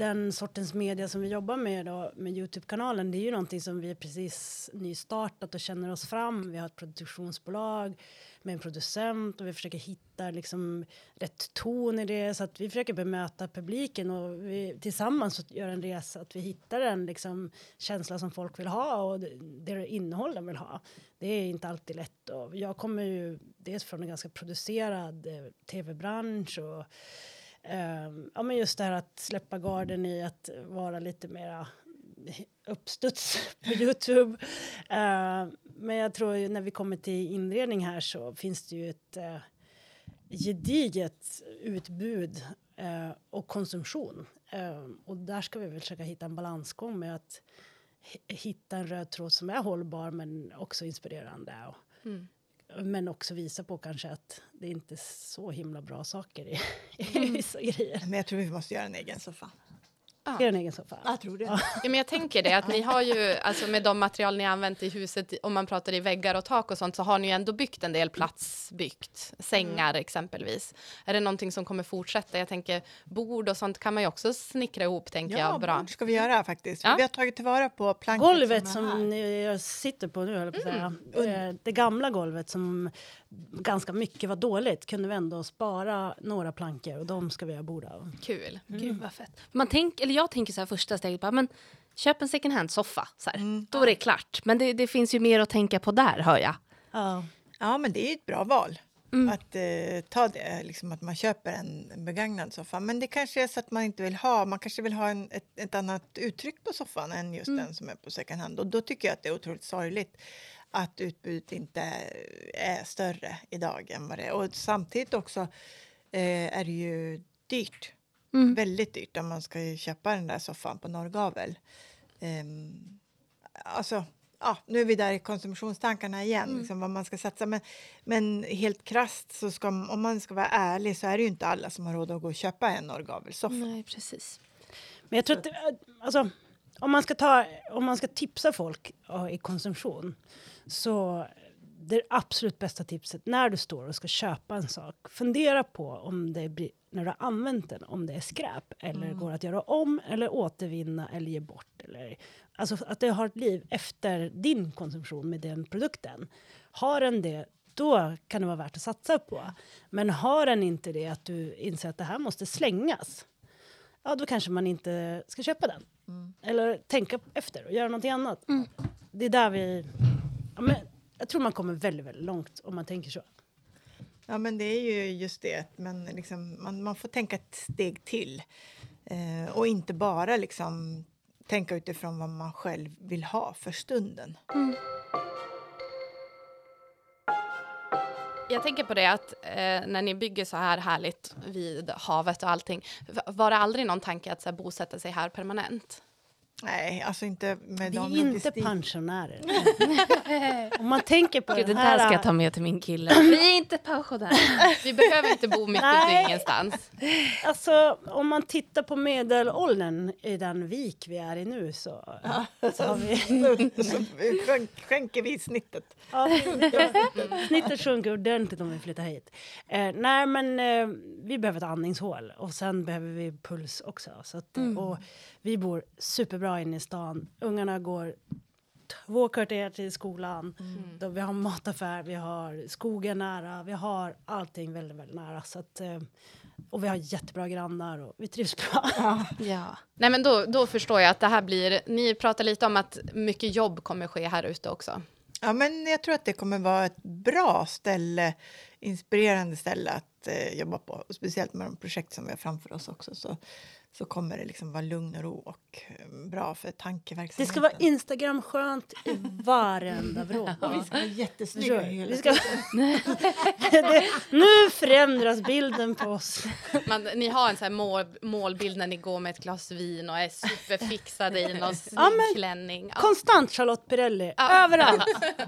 den sortens media som vi jobbar med då, med Youtube-kanalen, det är ju någonting som vi precis nystartat och känner oss fram. Vi har ett produktionsbolag med en producent och vi försöker hitta liksom rätt ton i det så att vi försöker bemöta publiken och vi tillsammans gör en resa att vi hittar en liksom känsla som folk vill ha och det, det innehåll de vill ha. Det är inte alltid lätt och jag kommer ju dels från en ganska producerad eh, tv-bransch och Um, ja, men just det här att släppa garden i att vara lite mera uppstuds på Youtube. Uh, men jag tror när vi kommer till inredning här så finns det ju ett uh, gediget utbud uh, och konsumtion. Uh, och där ska vi väl försöka hitta en balansgång med att hitta en röd tråd som är hållbar men också inspirerande. Och, mm. Men också visa på kanske att det inte är så himla bra saker i, mm. i vissa grejer. Men jag tror vi måste göra en egen soffa. Ja. Är en egen soffa? Jag tror det. Ja. men jag tänker det, att ni har ju, alltså med de material ni använt i huset, om man pratar i väggar och tak och sånt, så har ni ju ändå byggt en del platsbyggt. Sängar mm. exempelvis. Är det någonting som kommer fortsätta? Jag tänker bord och sånt kan man ju också snickra ihop, tänker ja, jag. Bra. bord ska vi göra faktiskt. Ja. Vi har tagit tillvara på planket Golvet som, som jag sitter på nu, höll på att säga. Mm. Det gamla golvet som ganska mycket var dåligt kunde vi ändå spara några plankor och de ska vi ha bord av. Kul. Mm. Gud vad fett. Man tänk, eller jag tänker så här första steget, bara, men köp en second hand soffa, så mm. då är det klart. Men det, det, finns ju mer att tänka på där hör jag. Ja, ja men det är ett bra val. Mm. Att eh, ta det, liksom att man köper en, en begagnad soffa. Men det kanske är så att man inte vill ha, man kanske vill ha en, ett, ett annat uttryck på soffan än just mm. den som är på second hand. Och då tycker jag att det är otroligt sorgligt att utbudet inte är större idag än vad det är. Och samtidigt också eh, är det ju dyrt. Mm. Väldigt dyrt om man ska köpa den där soffan på Norrgavel. Um, alltså, ja, nu är vi där i konsumtionstankarna igen, mm. liksom, vad man ska satsa. Men, men helt krast så ska om man ska vara ärlig så är det ju inte alla som har råd att gå och köpa en Norrgavelsoffa. Nej, precis. Men jag tror att, alltså, om man ska, ta, om man ska tipsa folk i konsumtion så det absolut bästa tipset när du står och ska köpa en sak, fundera på om det blir, när du har använt den, om det är skräp eller mm. går att göra om eller återvinna eller ge bort. Eller, alltså att det har ett liv efter din konsumtion med den produkten. Har den det, då kan det vara värt att satsa på. Men har den inte det, att du inser att det här måste slängas, ja då kanske man inte ska köpa den. Eller tänka efter och göra någonting annat. Det är där vi... Ja, men jag tror man kommer väldigt, väldigt långt om man tänker så. Ja, men det är ju just det. att Man, liksom, man, man får tänka ett steg till. Eh, och inte bara liksom tänka utifrån vad man själv vill ha för stunden. Jag tänker på det att eh, när ni bygger så här härligt vid havet och allting, var det aldrig någon tanke att så här, bosätta sig här permanent? Nej, alltså inte med Vi är inte logistik- pensionärer. om man tänker på Gud, det den där ska här... jag ta med till min kille. Vi är inte pensionärer. Vi behöver inte bo mitt ute ingenstans. Alltså, om man tittar på medelåldern i den vik vi är i nu så, så har vi... så skänk- skänker vi snittet. Ja, snittet sjunker ordentligt om vi flyttar hit. Eh, nej, men eh, vi behöver ett andningshål och sen behöver vi puls också. Så att, och vi bor superbra inne i stan. Ungarna går två kvarter till skolan. Då vi har mataffär, vi har skogen nära, vi har allting väldigt, väldigt nära. Så att, eh, och vi har jättebra grannar och vi trivs bra. Ja. Nej, men då, då förstår jag att det här blir... Ni pratar lite om att mycket jobb kommer ske här ute också. Ja, men jag tror att det kommer vara ett bra ställe, inspirerande ställe att eh, jobba på. Och speciellt med de projekt som vi har framför oss också så, så kommer det liksom vara lugn och ro och eh, bra för tankeverksamheten. Det ska vara Instagram-skönt i varenda vrå. Och vi ska vara jättesnygga hela Vi ska... det, nu förändras bilden på oss. Man, ni har en så här mål, målbild när ni går med ett glas vin och är superfixade i någon snygg Ja, men- klänning. Ja. Konstant Charlotte Perrelli, Ja. överallt.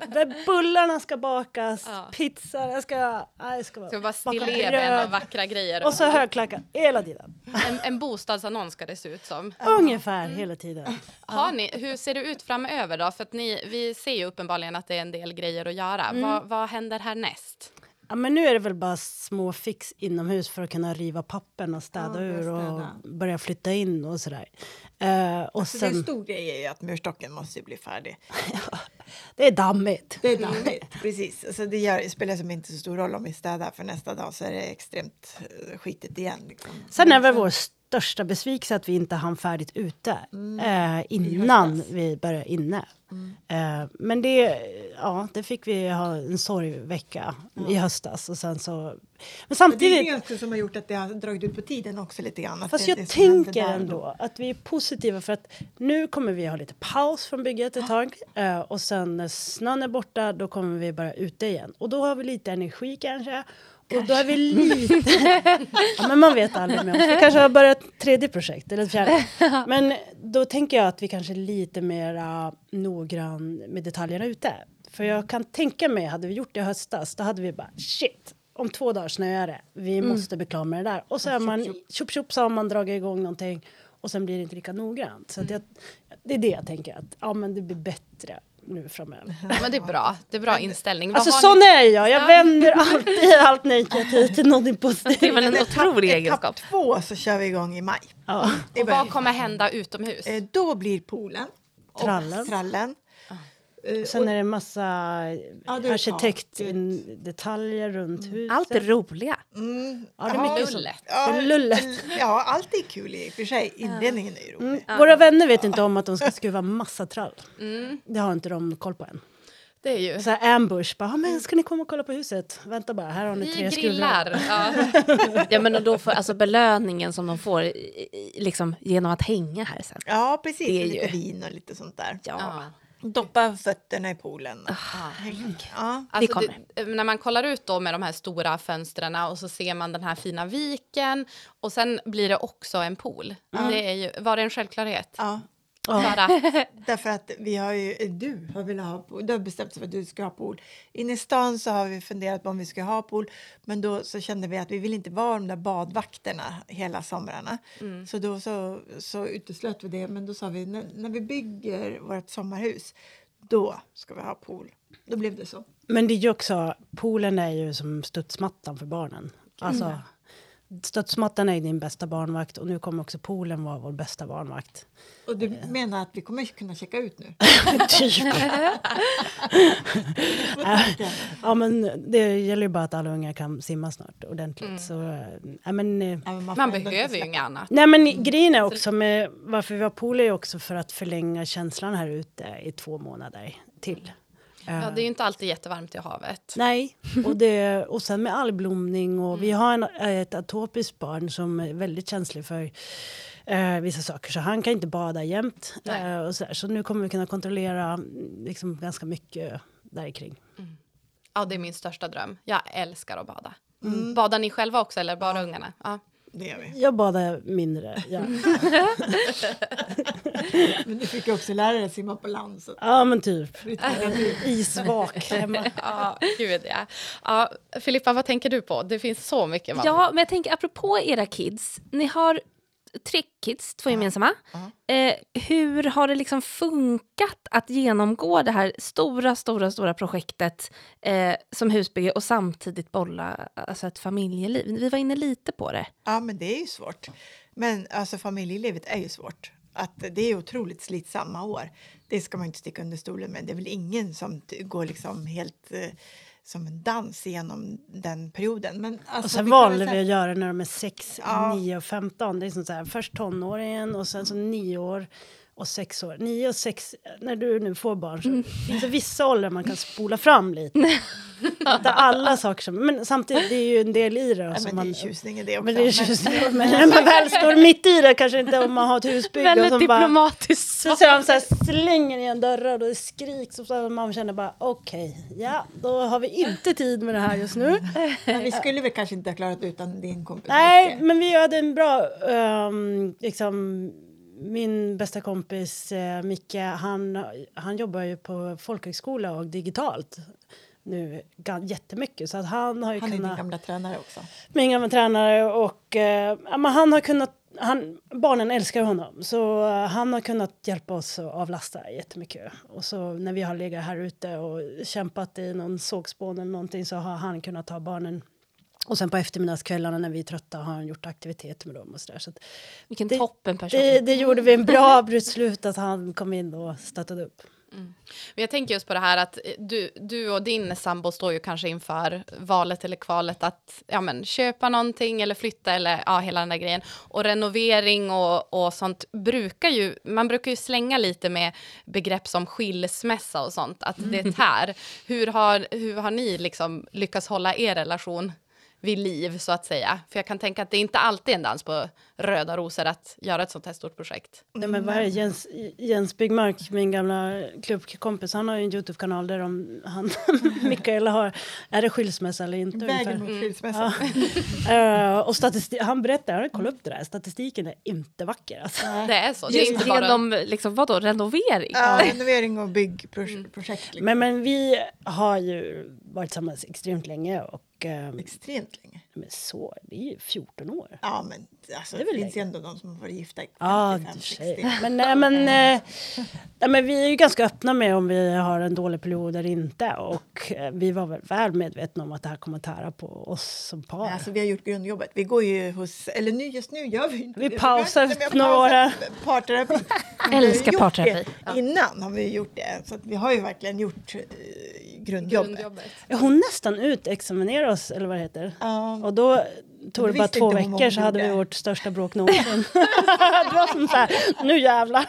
Där bullarna ska bakas, Ja. pizza, det ska... Nej, ska vara Ska vara stilleben och vackra grejer. Och så högklackat hela tiden. en, en bostadsannons ska det se ut som. Ungefär hela tiden. Har ni, hur ser det ut framöver då? För att ni, vi ser ju uppenbarligen att det är en del grejer att göra. Mm. Vad, vad händer härnäst? Ja, men nu är det väl bara små fix inomhus för att kunna riva pappen och städa Ja, ur och börja flytta in och sådär. Eh, och Så det är en sen, stor grej är ju att murstocken måste ju bli färdig. det är dammigt. Det är dammigt. Precis. Alltså det gör, spelar som inte så stor roll om vi städar för nästa dag så är det extremt eh, skitigt igen. Liksom. Sen är väl vår största besvikelse att vi inte hann färdigt ute eh, innan höstas. vi började inne. Eh, men det, ja, det fick vi ha en sorgvecka i höstas. Och sen så, men Men samtidigt, det är det som har gjort att det har dragit ut på tiden också lite grann. Fast det- jag det tänker ändå att vi är positiva för att nu kommer vi ha lite paus från bygget ett tag eh, och sen när snön är borta då kommer vi bara ute igen och då har vi lite energi kanske och då är vi lite... ja, men man vet aldrig med oss. Vi kanske har börjat ett tredje projekt eller ett fjärde. Men då tänker jag att vi kanske är lite mer noggrann med detaljerna ute. För jag kan tänka mig, hade vi gjort det i höstas, då hade vi bara shit, om två dagar snöar det. Vi måste bli klara med det där. Och så är man, tjopp tjopp så har man dragit igång någonting och sen blir det inte lika noggrant. Så att jag, det är det jag tänker, att ja, men det blir bättre nu framöver. Ja, men det är bra. Det är bra inställning. Vad Alltså sån är jag, jag vänder alltid allt negativt till någonting Det är positivt. väl en otrolig Etapp egenskap. två så kör vi igång i maj. Ja. Och vad kommer hända utomhus? Eh, Då blir poolen och Trallen. trallen. Eh, Sen och- är det massa Ja, det är arkitektdetaljer runt huset. Allt det roliga. Mm, Ja, det är ja, mycket. Lullet. Ja, Det är lullet. Ja, allt är kul i och för sig. Inledningen är ju rolig. Mm. Våra vänner vet inte om att de ska skruva massa trall. Mm. Det har inte de koll på än. Det är ju... Så här ambush, bara, "Ja, men ska ni komma och kolla på huset? Vänta bara, här har ni Vi tre skruvar. Ja. Ja, men och då får, alltså belöningen som de får i- i- liksom, genom att hänga här sen. Ja, precis. Det är lite ju- vin och lite sånt där. Ja. Doppa fötterna i poolen. Ah, Ja. Alltså, det, när man kollar ut då med de här stora fönstren och så ser man den här fina viken och sen blir det också en pool. Det är ju, var det en självklarhet? ja. Bara, Därför att vi har ju, eh, du har velat ha pool, du har bestämt dig för att du ska ha pool. Inne i stan så har vi funderat på om vi ska ha pool, men då så kände vi att vi vill inte vara de där badvakterna hela somrarna. Så då så, så uteslöt vi det, men då sa vi när, när vi bygger vårt sommarhus, då ska vi ha pool. Då blev det så. Men det är ju också, poolen är ju som studsmattan för barnen. Alltså, Studsmattan är din bästa barnvakt och nu kommer också poolen vara vår bästa barnvakt. Och du menar att vi kommer kunna checka ut nu? typ. ja, men det gäller ju bara att alla unga kan simma snart ordentligt. Mm. Så, men, eh, Ja, men Man inte behöver ju inget annat. nej, men grejen är också med varför vi har pool är också för att förlänga känslan här ute i två månader till. Ja, det är ju inte alltid jättevarmt i havet. Nej, och, det, och sen med algblomning och vi har en, ett atopiskt barn som är väldigt känslig för eh, vissa saker så han kan inte bada jämt. Eh, och så, där. så nu kommer vi kunna kontrollera mm, liksom, ganska mycket där kring. Ja, det är min största dröm. Jag älskar att bada. Badar ni själva också eller bara ungarna? Ja. Det gör vi. Jag badar mindre. Ja, Men du fick också lära dig att simma på land. Så. ja men typ. Isvak hemma. Ja, gud ja. ja. Filippa, vad tänker du på? Det finns så mycket. man- Ja, men jag tänker apropå era kids. Ni har tre kids, två gemensamma. Eh, hur har det liksom funkat att genomgå det här stora, stora, stora projektet eh, som husbygge och samtidigt bolla alltså ett familjeliv? Vi var inne lite på det. Ja, men det är ju svårt. Men alltså, familjelivet är ju svårt. Att det är otroligt slitsamma år. Det ska man inte sticka under stolen med. Det är väl ingen som går liksom helt eh, som en dans genom den perioden. Men alltså, Och sen vi valde vi att göra när de är 6, Ja. 9 och 15. Det är som så här, först tonåringen och sen så 9 år och 6 år. 9 och 6, när du nu får barn så Mm. finns det vissa åldrar man kan spola fram lite. Inte alla saker som, men samtidigt det är ju en del i det. som men man, det är tjusning i det också. men det är tjusning. Men när man väl står mitt i det, kanske inte om man har ett husbygge. och Väldigt som bara, diplomatiskt. så ser de så här, slänger igen dörrar och det skriks och så man känner bara okej, ja då har vi inte tid med det här just nu. Men vi skulle väl kanske inte ha klarat utan din kompis Nej, men vi hade en bra... ehm, liksom, min bästa kompis eh, Micke, han, han jobbar ju på folkhögskola och digitalt nu jättemycket. Så att han har ju Han är din kunnat... gamla tränare också. Min gamla tränare och eh, han har kunnat... Han, barnen älskar honom, så eh, han har kunnat hjälpa oss att avlasta jättemycket. Och så när vi har legat här ute och kämpat i någon sågspån eller någonting så har han kunnat ta barnen och sen på eftermiddagskvällarna när vi är trötta har han gjort aktiviteter med dem och sådär. Så att Vilken Det- toppen person. det, det gjorde vi en bra beslut att han kom in och stöttade upp. Men jag tänker just på det här att du, du och din sambo står ju kanske inför valet eller kvalet att ja, men, köpa någonting eller flytta eller ja, hela den där grejen. Och renovering och, och sånt brukar ju, man brukar ju slänga lite med begrepp som skilsmässa och sånt, att det tär. Hur har, hur har ni liksom lyckats hålla er relation vid liv så att säga? För jag kan tänka att det är inte alltid en dans på röda rosor att göra ett sånt här stort projekt. Nej, men vad är det? Jens, Jens Byggmark, min gamla klubbkompis, han har ju en Youtube-kanal där de, han, Mikael har, är det skilsmässa eller inte? Vägen mot skilsmässa. Eh, och statistik, han berättar, han har kollat upp det där, statistiken är inte vacker alltså. Det är så. Det är inte bara... genom liksom, vadå, renovering? Ja, renovering och byggprojekt. Liksom. Men, men vi har ju varit tillsammans extremt länge och eh, Extremt länge men så, det är ju 14 år. Ja, men alltså, Det är det, väl finns ju ändå de som har varit gifta i Ja, 55, i och för 60. sig. Men, nej, men, eh, nej, men vi är ju ganska öppna med om vi har en dålig period eller inte. Och eh, vi var väl väl medvetna om att det här kommer att tära på oss som par. Alltså, vi har gjort grundjobbet. Vi går ju hos, eller nu, just nu gör vi inte Vi det. pausar Vi har efter några Parterapi. Älskar parterapi. det. Innan har vi gjort det. Så att vi har ju verkligen gjort eh, grundjobbet. Grundjobbet. Hon nästan utexaminerade oss, eller vad det heter. Ja. Och då tog det bara två veckor så hade vi vårt största bråk någonsin. det var som så här, nu jävlar.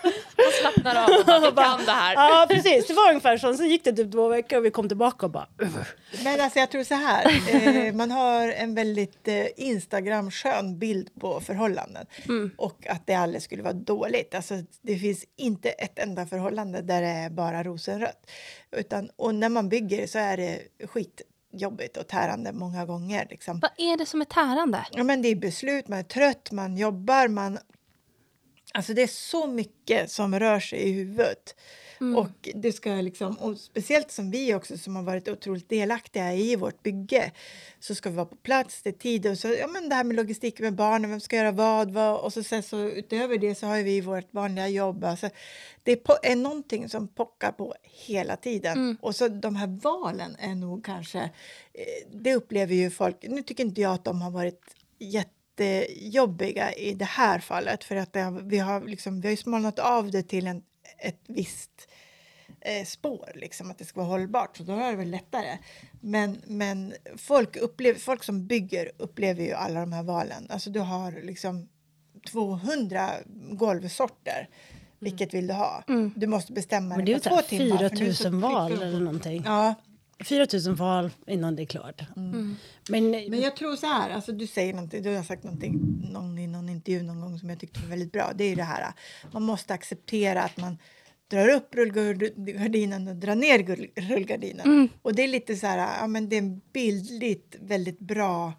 slappnar av och bara, vi kan det här. Ja, precis. Det var ungefär så. Sen gick det typ två veckor och vi kom tillbaka och bara... Men alltså jag tror så här, eh, man har en väldigt eh, Instagram-skön bild på förhållanden och att det aldrig skulle vara dåligt. Alltså, det finns inte ett enda förhållande där det är bara rosenrött. Utan, och när man bygger så är det skitjobbigt och tärande många gånger. Liksom. Vad är det som är tärande? Ja, men det är beslut, man är trött, man jobbar, man... Alltså det är så mycket som rör sig i huvudet. Och, det ska liksom, och speciellt som vi också som har varit otroligt delaktiga i vårt bygge så ska vi vara på plats, det är tid och så, ja, men det här med logistik med barnen, vem ska göra vad, vad och så, sen så utöver det så har vi vårt vanliga jobb. Alltså, det är, på, är någonting som pockar på hela tiden. Och så de här valen är nog kanske, eh, det upplever ju folk, nu tycker inte jag att de har varit jätte jättejobbiga i det här fallet för att det, vi har liksom, vi har smalnat av det till en, ett visst eh, spår, liksom, att det ska vara hållbart. Så då är det väl lättare. Men, men folk, upplever, folk som bygger upplever ju alla de här valen. Alltså du har liksom 200 golvsorter. Vilket vill du ha? Du måste bestämma Men det är dig på två timmar. 4 för nu så 000 val eller någonting. Ja, 4 000 val innan det är klart. Men, men jag tror så här, alltså du säger någonting, du har sagt någonting någon, i någon intervju någon gång som jag tyckte var väldigt bra. Det är ju det här, man måste acceptera att man drar upp rullgardinen och drar ner rullgardinen. Och det är lite så här, ja men det är bildligt väldigt bra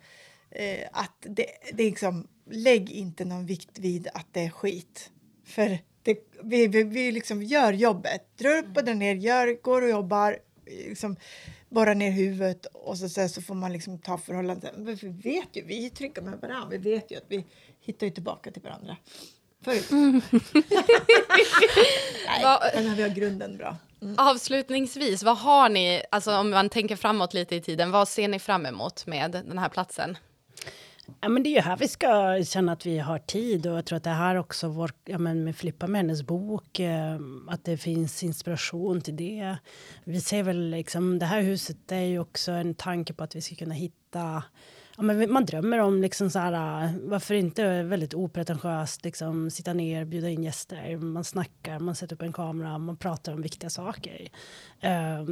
eh, att det, det är liksom, lägg inte någon vikt vid att det är skit. För det, vi, vi, vi liksom gör jobbet, drar upp och drar ner, gör, går och jobbar, liksom borrar ner huvudet och så, sen så får man liksom ta förhållandet. Men vi vet ju, vi är trygga med varandra, vi vet ju att vi hittar ju tillbaka till varandra. Förut. Vad- Men vi har grunden bra. Avslutningsvis, vad har ni, alltså om man tänker framåt lite i tiden, vad ser ni fram emot med den här platsen? Ja, men det är ju här vi ska känna att vi har tid och jag tror att det här också vår, ja, men med Flippa med hennes bok, eh, att det finns inspiration till det. Vi ser väl liksom, det här huset är ju också en tanke på att vi ska kunna hitta Ja, men man drömmer om liksom så här, eh, varför inte väldigt opretentiöst liksom, sitta ner, bjuda in gäster, man snackar, man sätter upp en kamera, man pratar om viktiga saker. Eh,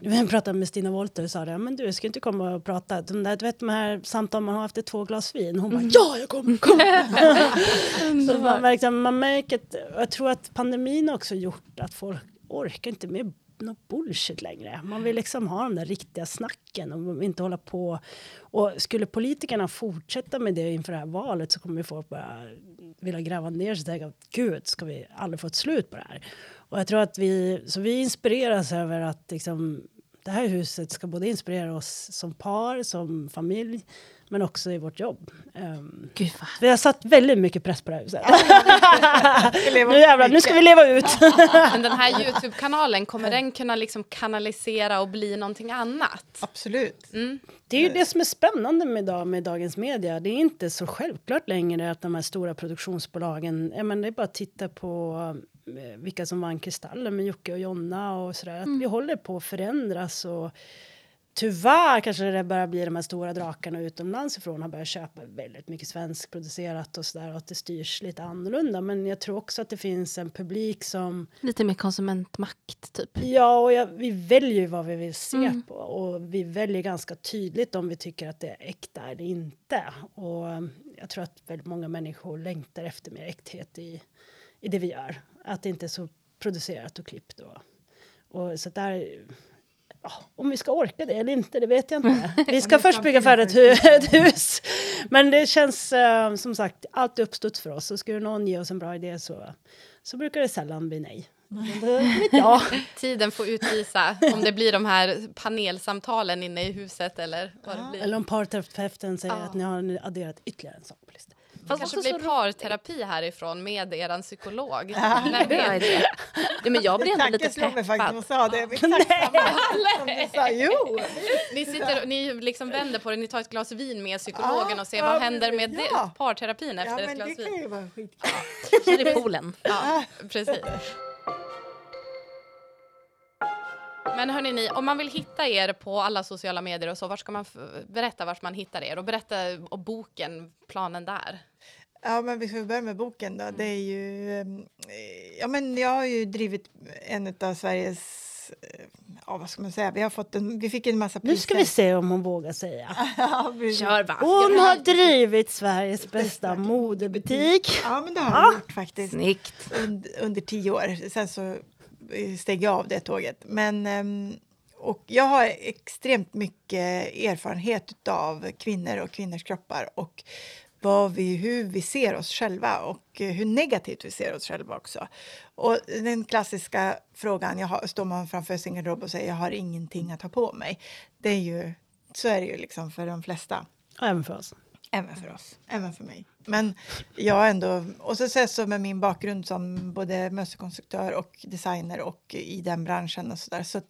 vi pratade med Stina Wolter och sa det, men du ska inte komma och prata. De, där, du vet de här samtal man har efter två glas vin. Hon bara, ja jag kommer, kommer. så man, verkligen, man märker att, jag tror att pandemin också gjort att folk orkar inte med något bullshit längre. Man vill liksom ha de där riktiga snacken och inte hålla på. Och skulle politikerna fortsätta med det inför det här valet så kommer folk bara vilja gräva ner sig och tänka gud, ska vi aldrig få ett slut på det här? Och jag tror att vi, så vi inspireras över att liksom, det här huset ska både inspirera oss som par, som familj, men också i vårt jobb. Um, Gud vad vi har satt väldigt mycket press på det här huset. nu jävlar, nu ska vi leva ut. Men den här Youtube-kanalen, kommer den kunna liksom kanalisera och bli någonting annat? Absolut. Det är ju det som är spännande med, dag, med dagens media. Det är inte så självklart längre att de här stora produktionsbolagen, ja, men det är bara att titta på vilka som vann Kristallen med Jocke och Jonna och sådär. Att vi håller på att förändras och tyvärr kanske det börjar bli de här stora drakarna utomlands ifrån har börjat köpa väldigt mycket svenskproducerat och sådär och att det styrs lite annorlunda. Men jag tror också att det finns en publik som Lite mer konsumentmakt typ. Ja, och jag, vi väljer ju vad vi vill se på och vi väljer ganska tydligt om vi tycker att det är äkta eller inte. Och jag tror att väldigt många människor längtar efter mer äkthet i, i det vi gör. Att det inte är så producerat och klippt. Och, och så där, ja, om vi ska orka det eller inte, det vet jag inte. Vi ska först bygga färdigt ett hus. Men det känns eh, som sagt alltid uppstuds för oss. Och skulle någon ge oss en bra idé så, så brukar det sällan bli nej. Jag. Tiden får utvisa om det blir de här panelsamtalen inne i huset eller vad det blir. Eller om parterapeuten säger Ja. att ni har adderat ytterligare en sak på listan. Det kanske blir parterapi härifrån med er psykolog. Vem Bra vet? idé. Ja, men jag blir ändå Tanken lite slog mig faktiskt, peppad. hon sa det. Exakt samma som du sa. Jo! Ni, sitter, och- ni liksom vänder på det, ni tar ett glas vin med psykologen Ja, och ser ja, vad händer med det, Ja. parterapin Ja, efter ett men glas det kan vin. ju vara skitkul. Kör i poolen. Ja, precis. Men hörni, ni, om man vill hitta er på alla sociala medier och så, var ska man berätta vart man hittar er och berätta om boken, planen där. Ja, men vi får börja med boken då. Det är ju... eh, Ja, men jag har ju drivit en av Sveriges... eh, Ja, vad ska man säga? Vi, har fått en, vi fick en massa priser. Nu ska vi se om hon vågar säga. Ja. Kör va. Hon har drivit Sveriges bästa modebutik. Ja, men det har jag gjort faktiskt. Snyggt. under, under tio år. Sen så steg jag av det tåget. Men, ehm, och jag har extremt mycket erfarenhet av kvinnor och kvinnors kroppar och vad vi, hur vi ser oss själva och hur negativt vi ser oss själva också. Och den klassiska frågan, jag har, står man framför sin garderob och säger jag har ingenting att ha på mig. Det är ju, så är det ju liksom för de flesta. Även för oss. Även för oss, även för mig. Men jag ändå, och så ses så med min bakgrund som både mönsterkonstruktör och designer och i den branschen och så där. Så,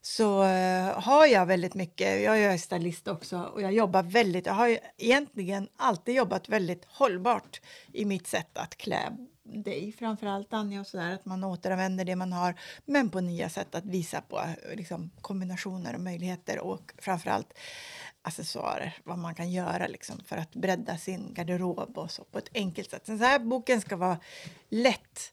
så uh, har jag väldigt mycket, jag är stylist också och jag jobbar väldigt, jag har egentligen alltid jobbat väldigt hållbart i mitt sätt att klä dig framförallt Anja och sådär, att man återanvänder det man har men på nya sätt att visa på liksom, kombinationer och möjligheter och framförallt accessoarer, vad man kan göra liksom, för att bredda sin garderob och så på ett enkelt sätt. Den här boken ska vara lätt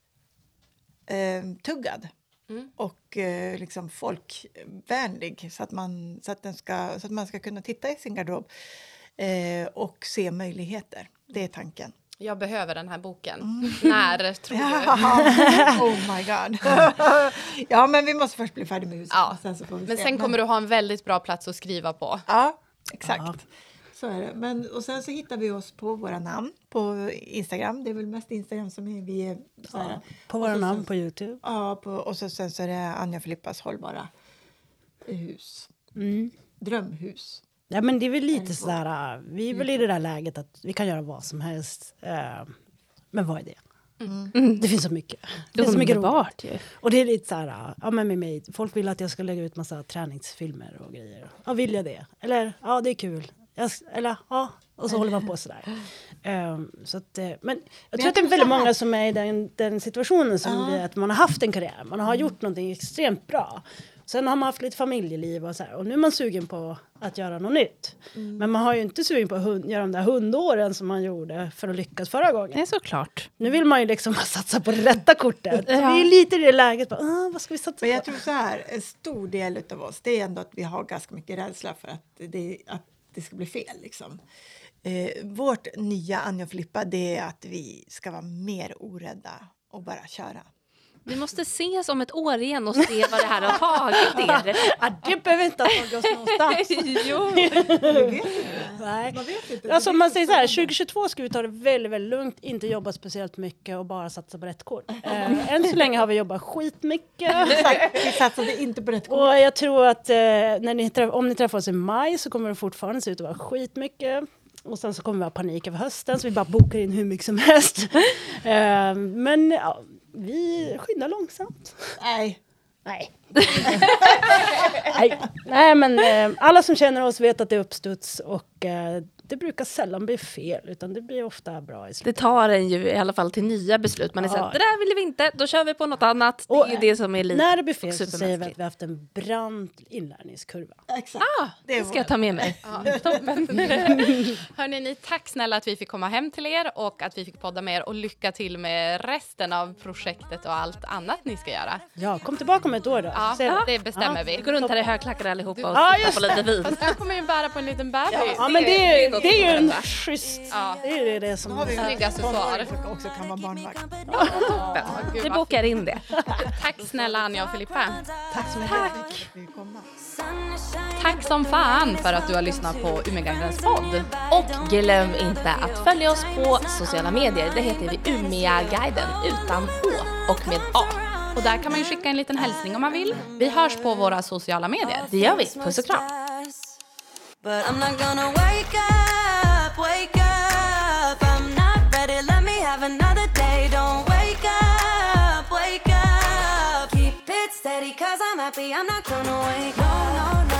eh, tuggad mm. och eh, liksom folkvänlig så att, man, så, att den ska, så att man ska kunna titta i sin garderob eh, och se möjligheter. Det är tanken. Jag behöver den här boken. Mm. När tror du? oh my god. ja, men vi måste först bli färdiga med huset. Ja. Sen men sen kommer du ha en väldigt bra plats att skriva på. Ja, exakt. Ja. Så är det. Men, och sen så hittar vi oss på våra namn på Instagram. Det är väl mest Instagram som är, vi är så. Ja, på våra namn på Youtube. Ja, på, och så, sen så är det Anja Filippas hållbara hus. Mm. Drömhus. Ja, men det är väl lite sådär, vi är väl i det där läget att vi kan göra vad som helst. Uh, men vad är det? Mm. Det finns så mycket. Det finns så mycket roligt. Ju. Och det är lite så här, ja men med mig, folk vill att jag ska lägga ut massa träningsfilmer och grejer. Ja, vill jag det? Eller, ja det är kul. Jag, eller, ja, och så håller man på sådär. Um, så att, eh, men jag tror att det är väldigt många som är i den, den situationen som uh. vi, att man har haft en karriär, man har gjort någonting extremt bra. Sen har man haft lite familjeliv och så här, och nu är man sugen på att göra något nytt. Mm. Men man har ju inte sugen på att hund, göra de där hundåren som man gjorde för att lyckas förra gången. Är såklart. Nu vill man ju liksom satsa på det rätta kortet. ja. Vi är lite i det läget, bara, ah, vad ska vi satsa Men jag tror så här, en stor del av oss, det är ändå att vi har ganska mycket rädsla för att det, att det ska bli fel. Liksom. Eh, vårt nya Anja och Filippa, det är att vi ska vara mer orädda och bara köra. Vi måste ses om ett år igen och se vad det här har tagit er. Ja, det behöver inte ha tagit oss någonstans. jo. Nej. Man vet inte. Alltså, man säger så här, 2022 ska vi ta det väldigt, väldigt lugnt, inte jobba speciellt mycket och bara satsa på rätt kort. Eh, än så länge har vi jobbat skitmycket. vi satsade inte på rätt kort. Och jag tror att eh, när ni träff- om ni träffar oss i maj så kommer det fortfarande se ut att vara skitmycket. Och sen så kommer vi ha panik över hösten så vi bara bokar in hur mycket som helst. eh, men ja, vi skyndar långsamt. Nej. Nej. Nej. Nej, men eh, alla som känner oss vet att det är uppstuds och eh, det brukar sällan bli fel, utan det blir ofta bra i slutet. Det tar en ju i alla fall till nya beslut. Man är ja. såhär, det där vill vi inte, då kör vi på något annat. Och, det är det som är lite När det blir fel så säger vi att vi har haft en brant inlärningskurva. Exakt. Ah, det, det ska jag ta med mig. Ja, toppen. Hörni, ni, tack snälla att vi fick komma hem till er och att vi fick podda med er och lycka till med resten av projektet och allt annat ni ska göra. Ja, kom tillbaka om ett år då. Ja, ja. det bestämmer vi. Vi går runt här i högklackar allihopa och ja, på lite vin. Fast jag kommer ju bära på en liten bebis. Ja, men det är det är ju en schysst... Ja. Det är det som... Då har vi snygga accessoarer. också kan vara barnvakt. Ja, toppen. Vi bokar in det. Tack snälla Anja och Filippa. Tack så mycket. Tack. Tack som fan för att du har lyssnat på Umeåguidens podd. Och glöm inte att följa oss på sociala medier. Det heter vi Umeåguiden utan H och med A. Och där kan man ju skicka en liten hälsning om man vill. Vi hörs på våra sociala medier. Det gör vi. Puss och kram. But I'm not gonna wake up, wake up. I'm not ready, let me have another day. Don't wake up, wake up. Keep it steady, cause I'm happy. I'm not gonna wake up. No, no, not